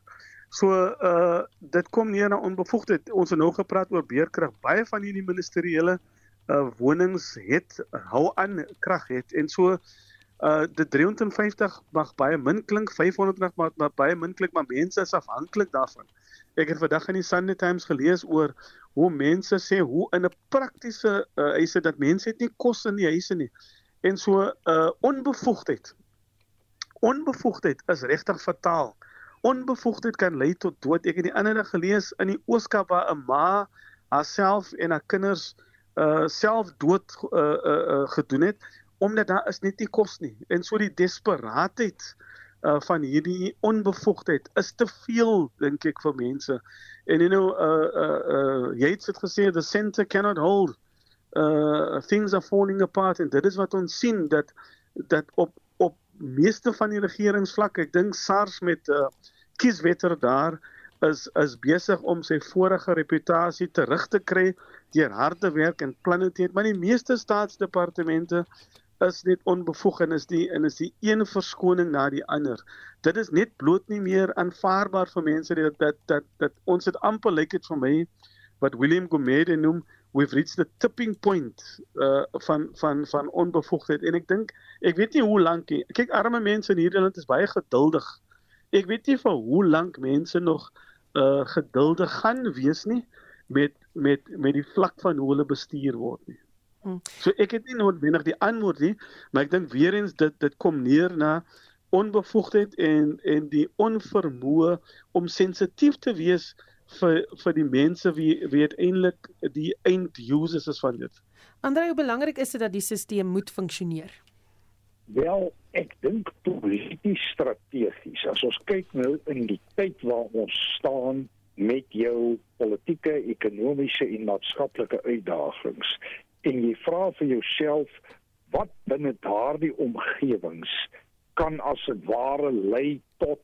So uh dit kom neer na onbevoegdheid. Ons het nou gepraat oor beerkrag. Baie van hierdie ministeriële uh wonings het hou aan krag het en so uh die 350 mag baie min klink 500 mag maar, maar baie min klink maar mense is afhanklik daarvan. Ek het vandag in die Sunday Times gelees oor hoe mense sê hoe in 'n praktiese uh, huise dat mense het nie kos in die huise nie. En so uh onbevoegdheid. Onbevoegdheid is regtig fataal. Onbevoegdheid kan lei tot dood. Ek het die ander dag gelees in die Ooskaap waar 'n ma haarself en haar kinders uh self dood uh, uh, uh gedoen het omdat daar is net nie kos nie. En so die desperaatheid uh van hierdie onbevoegdheid is te veel dink ek vir mense. En you know uh uh, uh Yates het gesê the center cannot hold uh things are falling apart and dit is wat ons sien dat dat op op meeste van die regeringsvlak, ek dink SARS met uh kieswetter daar is is besig om sy vorige reputasie terug te kry deur harde werk en planne te hê, maar die meeste staatsdepartemente is net onbevoeg en is die en is die een verskoning na die ander. Dit is net bloot nie meer aanvaarbaar vir mense dat dat dat, dat ons het amper lyk like dit vir my wat William Gomede noem we've reached the tipping point uh van van van onbevoegdheid en ek dink ek weet nie hoe lank nie. Kyk arme mense in hierdie land is baie geduldig. Ek weet nie vir hoe lank mense nog uh geduldig gaan wees nie met met met die vlak van hoe hulle bestuur word nie. Hm. So ek het nie noodwendig die antwoord nie, maar ek dink weer eens dit dit kom neer na onbevoegdheid en en die onvermoë om sensitief te wees vir vir die mense wie wie uiteindelik die end users is van dit. Andre, hoe belangrik is dit dat die stelsel moet funksioneer? Wel, ek dink polities strategies. As ons kyk nou in die tyd waar ons staan met jou politieke, ekonomiese en maatskaplike uitdagings, en jy vra vir jouself wat binne daardie omgewings kan as 'n ware lei tot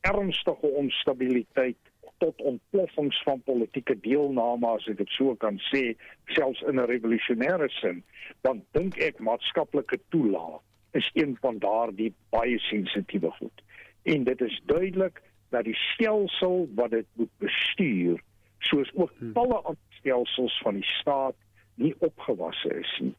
ernstige onstabiliteit tot ontploffings van politieke deelname as ek dit so kan sê selfs in 'n revolusionêre sin dan dink ek maatskaplike toelaat is een van daardie baie sensitiewe goed en dit is duidelik dat die stelsel wat dit moet bestuur soos ook hmm. talle ander stelsels van die staat nie opgewasse is nie.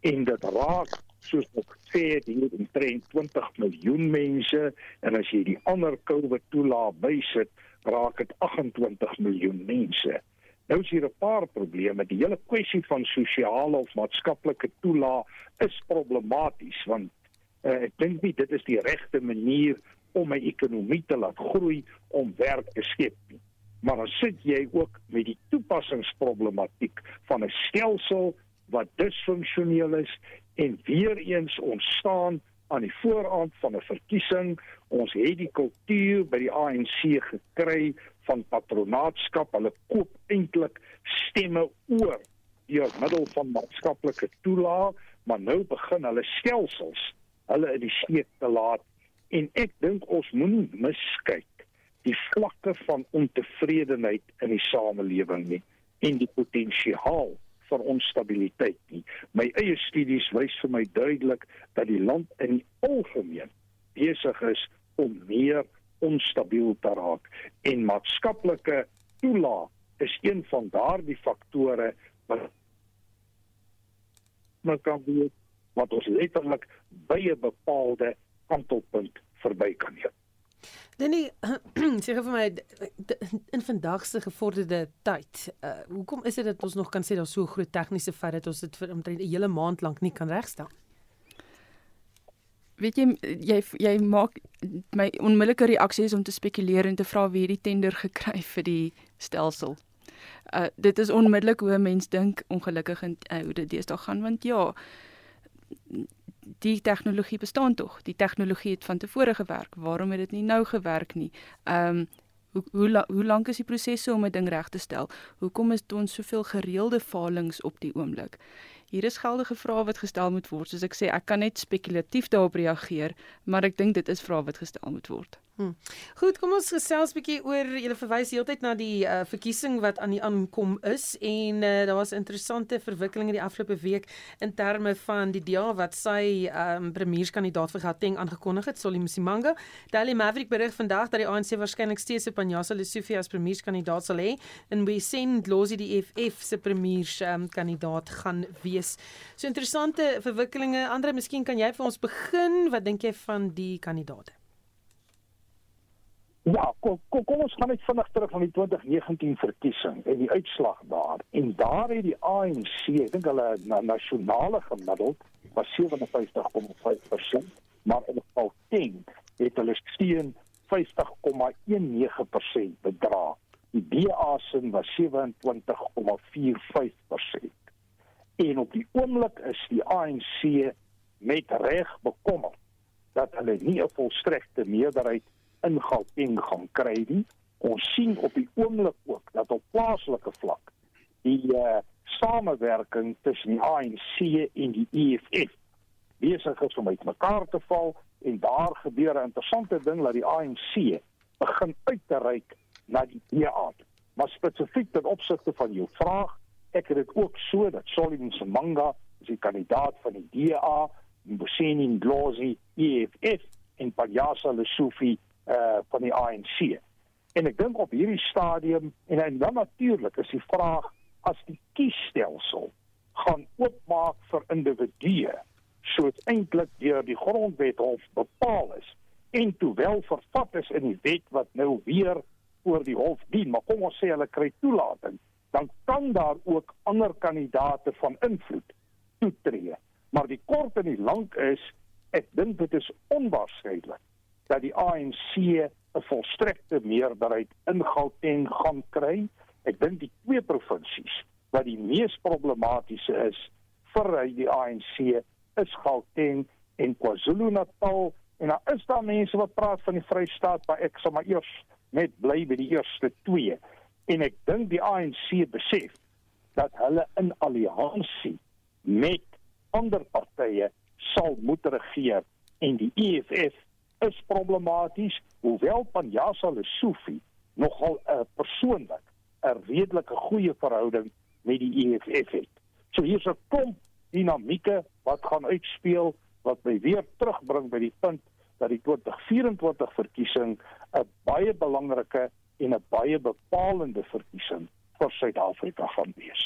En dit raak soos ek sê hier in 23 miljoen mense en as jy die ander COVID toelaat bysit, raak dit 28 miljoen mense. Nou is hier 'n paar probleme. Die hele kwessie van sosiale of maatskaplike toelaat is problematies want uh, ek dink nie dit is die regte manier om 'n ekonomie te laat groei om werk te skep nie maar dan sit jy ook met die toepassingsproblematiek van 'n stelsel wat disfunksioneel is en weer eens ontstaan aan die vooraand van 'n verkiesing. Ons het die kultuur by die ANC gekry van patronaatskap. Hulle koop eintlik stemme oor deur middel van maatskaplike toelaag, maar nou begin hulle stelsels hulle in die steek te laat en ek dink ons moenie miskyk vlakke van ontevredenheid in die samelewing nie en die potensiaal vir onstabiliteit nie. My eie studies wys vir my duidelik dat die land in algemeen besig is om meer onstabiel te raak en maatskaplike toelaat is een van daardie faktore wat maar kan wees wat ons letterlik by 'n bepaalde kantelpunt verby kan neem. Danny, sê vir my in vandag se gevorderde tyd, uh, hoekom is dit dat ons nog kan sê daar's so groot tegniese fout dat ons dit vir omtrent 'n hele maand lank nie kan regstel? Weet jy jy jy maak my onmiddellike reaksie is om te spekuleer en te vra wie hierdie tender gekry vir die stelsel. Uh dit is onmiddellik hoe 'n mens dink ongelukkig en uh, hoe dit deesdae gaan want ja die tegnologie bestaan tog. Die tegnologie het van tevore gewerk. Waarom het dit nie nou gewerk nie? Ehm um, hoe hoe, hoe lank is die proses om 'n ding reg te stel? Hoekom is ons soveel gereelde falings op die oomblik? Hier is geldige vrae wat gestel moet word. Soos ek sê, ek kan net spekulatief daarop reageer, maar ek dink dit is vrae wat gestel moet word. Hmm. Goed, kom ons gesels 'n bietjie oor julle verwys heeltyd na die uh, verkiesing wat aan die aankom is en uh, daar was interessante verwikkelinge die afgelope week in terme van die DA wat sy um, premierskandidaat vir Gauteng aangekondig het, Solly Msimanga. Daily Maverick berig vandag dat die ANC waarskynlik steeds se Panjasa Lesufi as premierskandidaat sal hê en Wesen Dlozi die FF se premierskandidaat um, gaan wees. So interessante verwikkelinge. Andre, miskien kan jy vir ons begin. Wat dink jy van die kandidaate? Kom, kom kom ons gaan net vinnig terug van die 2019 verkiesing en die uitslag daar. En daar het die ANC, ek dink hulle na nasionale gemiddeld was 57,5%, maar in Gauteng het hulle steun 50,19% bedra. Die DA se was 27,45%. En op die oomblik is die ANC met reg bekommerd dat hulle nie 'n volstrekte meerderheid in Gauteng gaan kry nie. Ons sien op die oomblik ook dat op plaaslike vlak die uh, samewerking tussen die ANC en die EFF besig is om uitmekaar te val en daar gebeur 'n interessante ding dat die ANC begin uit te reik na die DA. Maar spesifiek ten opsigte van jou vraag, ek het dit ook so dat Solomon Semanga, die kandidaat van die DA, Mbuseni Ndlozi, EFF en Panyasa Lesufi uh van die ANC. En ek dink op hierdie stadium en, en dan natuurlik is die vraag as die kiesstelsel gaan oopmaak vir individue soos eintlik deur die grondwet hof bepaal is en toe wel vervat is in die wet wat nou weer oor die hof dien, maar kom ons sê hulle kry toelating, dan kan daar ook ander kandidaate van invloed toetree. Maar die kort en die lank is, ek dink dit is onwaarskynlik dat die ANC 'n volstrekte meerderheid in Gauteng gaan kry. Ek dink die twee provinsies wat die mees problematiese is vir die ANC is Gauteng en KwaZulu-Natal en daar is daar mense wat praat van die Vrystaat, maar ek sal maar eers net bly by die eerste twee. En ek dink die ANC besef dat hulle in alliansie met ander partye sal moet regeer en die EFF is problematies hoewel Panjasa Lesofie nogal 'n uh, persoonlik 'n redelike goeie verhouding met die EFF het. So hier's 'n klomp dinamieke wat gaan uitspeel wat my weer terugbring by die punt dat die 2024 verkiesing 'n baie belangrike en 'n baie bepalende verkiesing vir Suid-Afrika gaan wees.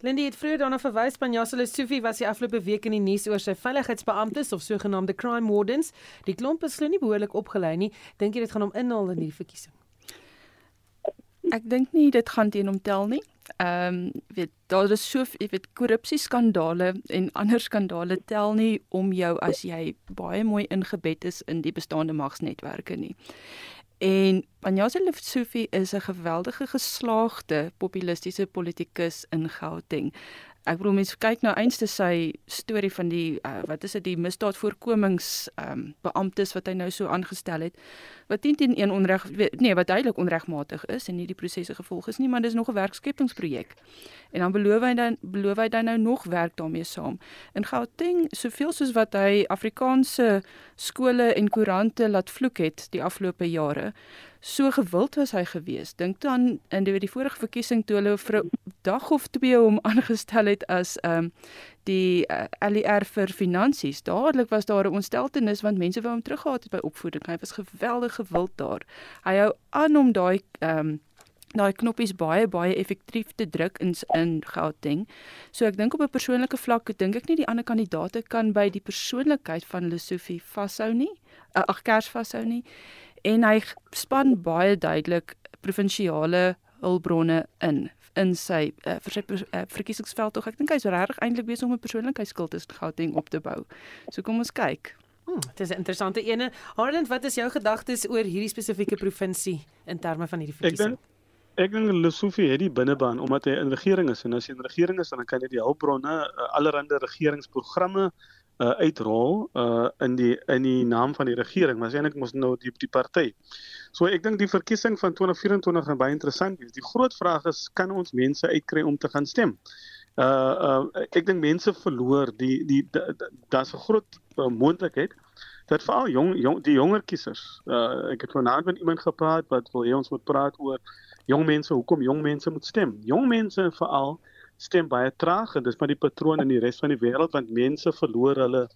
Lindy het vroeër daarna verwys van Jasile Sufi was die afgelope week in die nuus oor sy veiligheidsbeamptes of sogenaamde crime wardens. Die klomp is nie behoorlik opgelei nie. Dink jy dit gaan hom inhaal in die verkiesing? Ek dink nie dit gaan teen hom tel nie. Ehm um, weet daar is so jy weet korrupsie skandale en ander skandale tel nie om jou as jy baie mooi ingebed is in die bestaande magsnetwerke nie. En Panyaza Lesufi is 'n geweldige geslaagde populistiese politikus in Gauteng. Ek bedoel mense kyk nou einste sy storie van die uh, wat is dit die misdaadvoorkomings ehm um, beamptes wat hy nou so aangestel het wat teen teen een onreg nee wat duidelik onregmatig is en nie die prosesse gevolg is nie maar dis nog 'n werkskepingsprojek. En dan beloof hy dan beloof hy dan nou nog werk daarmee saam. In Gauteng soveel soos wat hy Afrikaanse skole en koerante laat vloek het die afgelope jare so gewild was hy gewees. Dink dan in die, die vorige verkiesing toe hulle vir 'n dag of twee hom aangestel het as ehm um, die uh, eh, LER vir finansies. Dadelik was daar 'n ontsteltenis want mense wou hom teruggehad het by opvoeding. Hy was geweldig gewild daar. Hy hou aan om daai ehm um, daai knoppies baie baie effektief te druk in in Gauteng. So ek dink op 'n persoonlike vlak dink ek nie die ander kandidaate kan by die persoonlikheid van Lesofie vashou nie. Uh, ag Kers vashou nie en hy span baie duidelik provinsiale hulpbronne in in sy uh, vir sy uh, verkiesingsveld tog ek dink hy's regtig eintlik besig om 'n persoonlikheidskuld in Gauteng op te bou. So kom ons kyk. Hmm, dit is 'n interessante ene. Harland, wat is jou gedagtes oor hierdie spesifieke provinsie in terme van hierdie verkiesing? Ek dink Lesofie het die binnebaan omdat hy in regering is en as hy in regering is dan kan hy die hulpbronne, uh, allerlei regeringsprogramme uh, uitrol uh, in die in die naam van die regering, maar eintlik mos nou die die party. So ek dink die verkiesing van 2024 gaan baie interessant wees. Die groot vraag is kan ons mense uitkry om te gaan stem? Uh uh ek dink mense verloor die die daar's 'n groot uh, moontlikheid dat veral jong jong die jonger kiesers. Uh ek het vanaand met iemand gepraat wat wil hê ons moet praat oor jong mense, hoekom jong mense moet stem. Jong mense veral stem baie traag en dis maar die patroon in die res van die wêreld want mense verloor hulle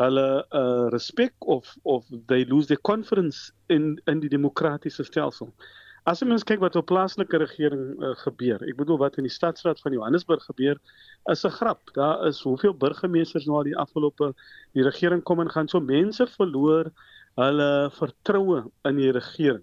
hulle uh respek of of they lose their confidence in in die demokratiese stelsel. As jy mens kyk wat op plaaslike regering uh, gebeur, ek bedoel wat in die stadsraad van Johannesburg gebeur, is 'n grap. Daar is hoeveel burgemeesters nou al die afgelope die regering kom en gaan so mense verloor hulle vertroue in die regering.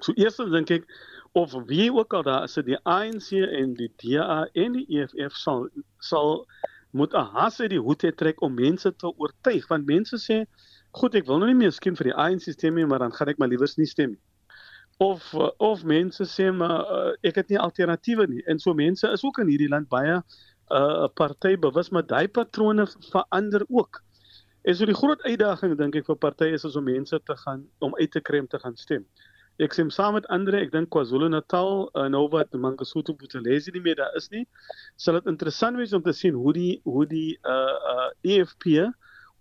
So eerstens dink ek of wie ook al daar is, die ANC en die DA en die EFF sal sal moet 'n has uit die hoed trek om mense te oortuig want mense sê goed ek wil nou nie meer skien vir die ANC stem nie maar dan gaan ek maar liewers nie stem nie of uh, of mense sê maar uh, ek het nie alternatiewe nie en so mense is ook in hierdie land baie 'n uh, party bewus maar daai patrone verander ook. En so die groot uitdaging dink ek vir partye is om mense te gaan om uit te kry om te gaan stem. Ek sê saam met Andre, ek dink KwaZulu-Natal en uh, nou wat Mangosuthu Buthelezi nie meer daar is nie, sal dit interessant wees om te sien hoe die hoe die uh uh EFF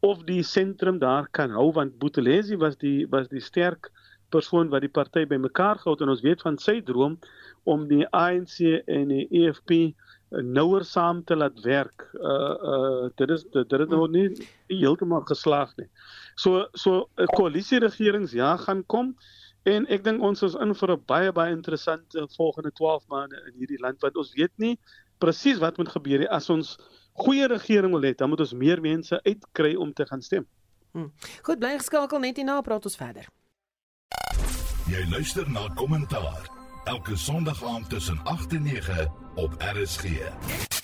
of die sentrum daar kan hou want Buthelezi was die was die sterk persoon wat die party bymekaar gehou het en ons weet van sy droom om die ANC en die EFF nouer saam te laat werk. Uh uh dit is dit het nog nie heeltemal geslaag nie. So so 'n koalisie regerings ja gaan kom en ek dink ons is in vir 'n baie baie interessante volgende 12 maande in hierdie land want ons weet nie presies wat moet gebeur nie as ons goeie regering wil hê dan moet ons meer mense uitkry om te gaan stem. Hmm. Goed, bly geskakel net hierna praat ons verder. Jy luister na kommentaar elke Sondag aand tussen 8 en 9 op RSG.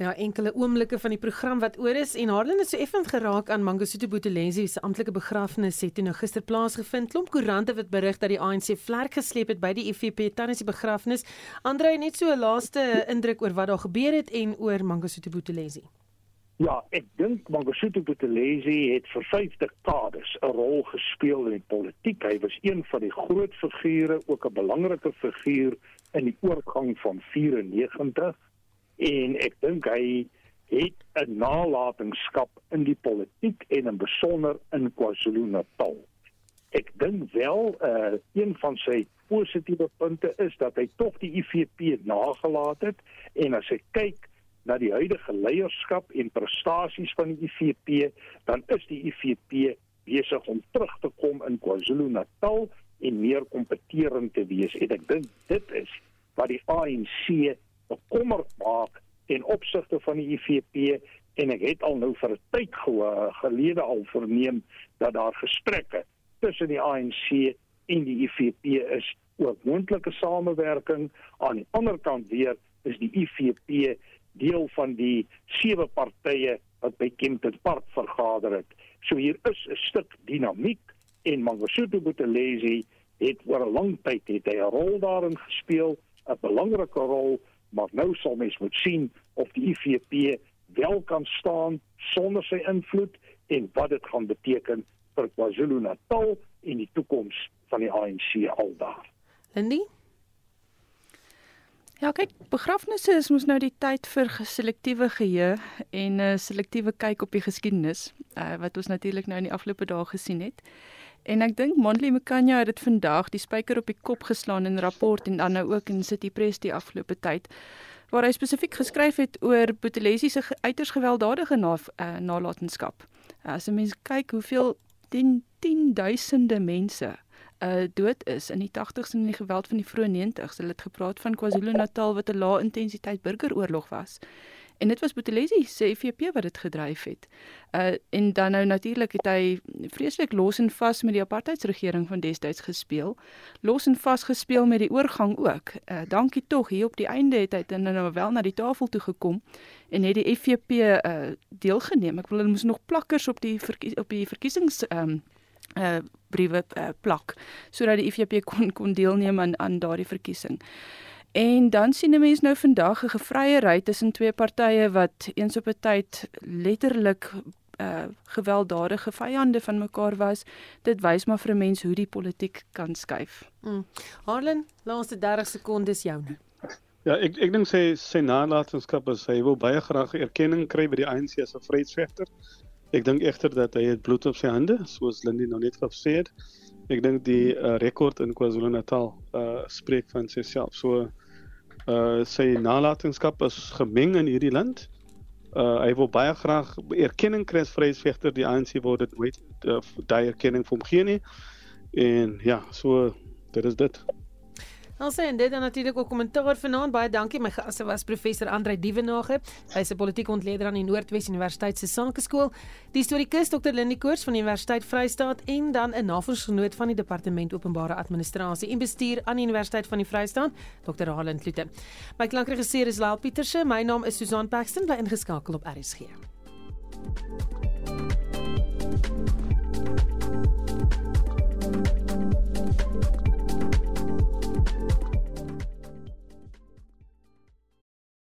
Ja, enkele oomblikke van die program wat oor is en Harlan het so effens geraak aan Mangosuthu Buthelezi se amptelike begrafnis het toe nou gister plaasgevind. Klomp koerante het berig dat die ANC vlerk gesleep het by die IFP tydens die begrafnis. Andre net so 'n laaste indruk oor wat daar gebeur het en oor Mangosuthu Buthelezi. Ja, ek dink Mangosuthu Buthelezi het vir 50 dekades 'n rol gespeel in die politiek. Hy was een van die groot figure, ook 'n belangrike figuur in die oorgang van 94 en ek dink hy het 'n nalatenskap in die politiek en in besonder in KwaZulu-Natal. Ek dink wel uh, een van sy positiewe punte is dat hy tog die IFP nagelaat het en as ek kyk na die huidige leierskap en prestasies van die IFP, dan is die IFP besig om terug te kom in KwaZulu-Natal en meer kompeterend te wees. En ek dink dit is wat die ANC bekommerd maak ten opsigte van die IFP en ek het al nou vir 'n tyd gelede al verneem dat daar gesprekke tussen die ANC en die IFP is oor moontlike samewerking. Aan die ander kant weer is die IFP deel van die sewe partye wat by Kempton Park vergader het. So hier is 'n stuk dinamiek en Mangosuthu Buthelezi het oor 'n lang tyd het hy 'n rol daarin gespeel, 'n belangrike rol, maar nou sal mens moet sien of die IFP wel kan staan sonder sy invloed en wat dit gaan beteken vir KwaZulu-Natal en die toekoms van die ANC aldaar. Lindy Ja, kyk, begrafnisse is mos nou die tyd vir selektiewe geheue en 'n uh, selektiewe kyk op die geskiedenis, uh, wat ons natuurlik nou in die afgelope dae gesien het. En ek dink Mondli Mkanya het dit vandag die spyker op die kop geslaan in 'n rapport en dan nou ook in City Press die afgelope tyd waar hy spesifiek geskryf het oor Buthelezi se uiters gewelddadige na, uh, nalatenskap. As 'n mens kyk hoeveel 10 10000de mense uh dood is in die 80s en in die geweld van die vroeë 90s. Hulle het gepraat van KwaZulu-Natal wat 'n lae intensiteit burgeroorlog was. En dit was Buthelezi se FVP wat dit gedryf het. Uh en dan nou natuurlik het hy vreeslik los en vas met die apartheidsregering van destyds gespeel. Los en vas gespeel met die oorgang ook. Uh dankie tog hier op die einde het hy dan nou wel na die tafel toe gekom en het die FVP uh deelgeneem. Ek wil hulle moes nog plakkers op die op die verkiesings um uh briewe uh, plak sodat die IFP kon kon deelneem aan aan daardie verkiesing. En dan sien 'n mens nou vandag 'n gevryery tussen twee partye wat eens op 'n tyd letterlik uh gewelddadige vyande van mekaar was. Dit wys maar vir 'n mens hoe die politiek kan skuif. Mm. Harlan, laaste 30 sekondes joune. Ja, ek ek dink sy sy nalatenskap is hy wil baie graag erkenning kry by die ANC as 'n vryheidsvegter Ek dink egter dat hy het bloed op sy hande, soos Lindy nou net gesê het. Ek dink die uh, rekord in KwaZulu-Natal uh spreek van sigself. So uh sy nalatenskap is gemeng in hierdie land. Uh hy wil baie graag erkenning kry as vryheidsvegter. Die ANC word dit nooit uh, daai erkenning vir hom gee nie. En ja, so dit is dit. Ons sê en dit dan natuurlik ook kommentaar vanaand. Baie dankie. My gaste was professor Andrei Dievenage. Hy's 'n politieke ontleder aan die Noordwes Universiteit se Sakeskool. Die historikus Dr. Lindie Koors van die Universiteit Vrystaat en dan 'n navorsingsgenoot van die Departement Openbare Administrasie en Bestuur aan die Universiteit van die Vrystaat, Dr. Halen Kloete. My klankregisseur is Lael Pieterse. My naam is Susan Paxton. Bly ingeskakel op RSG. thank you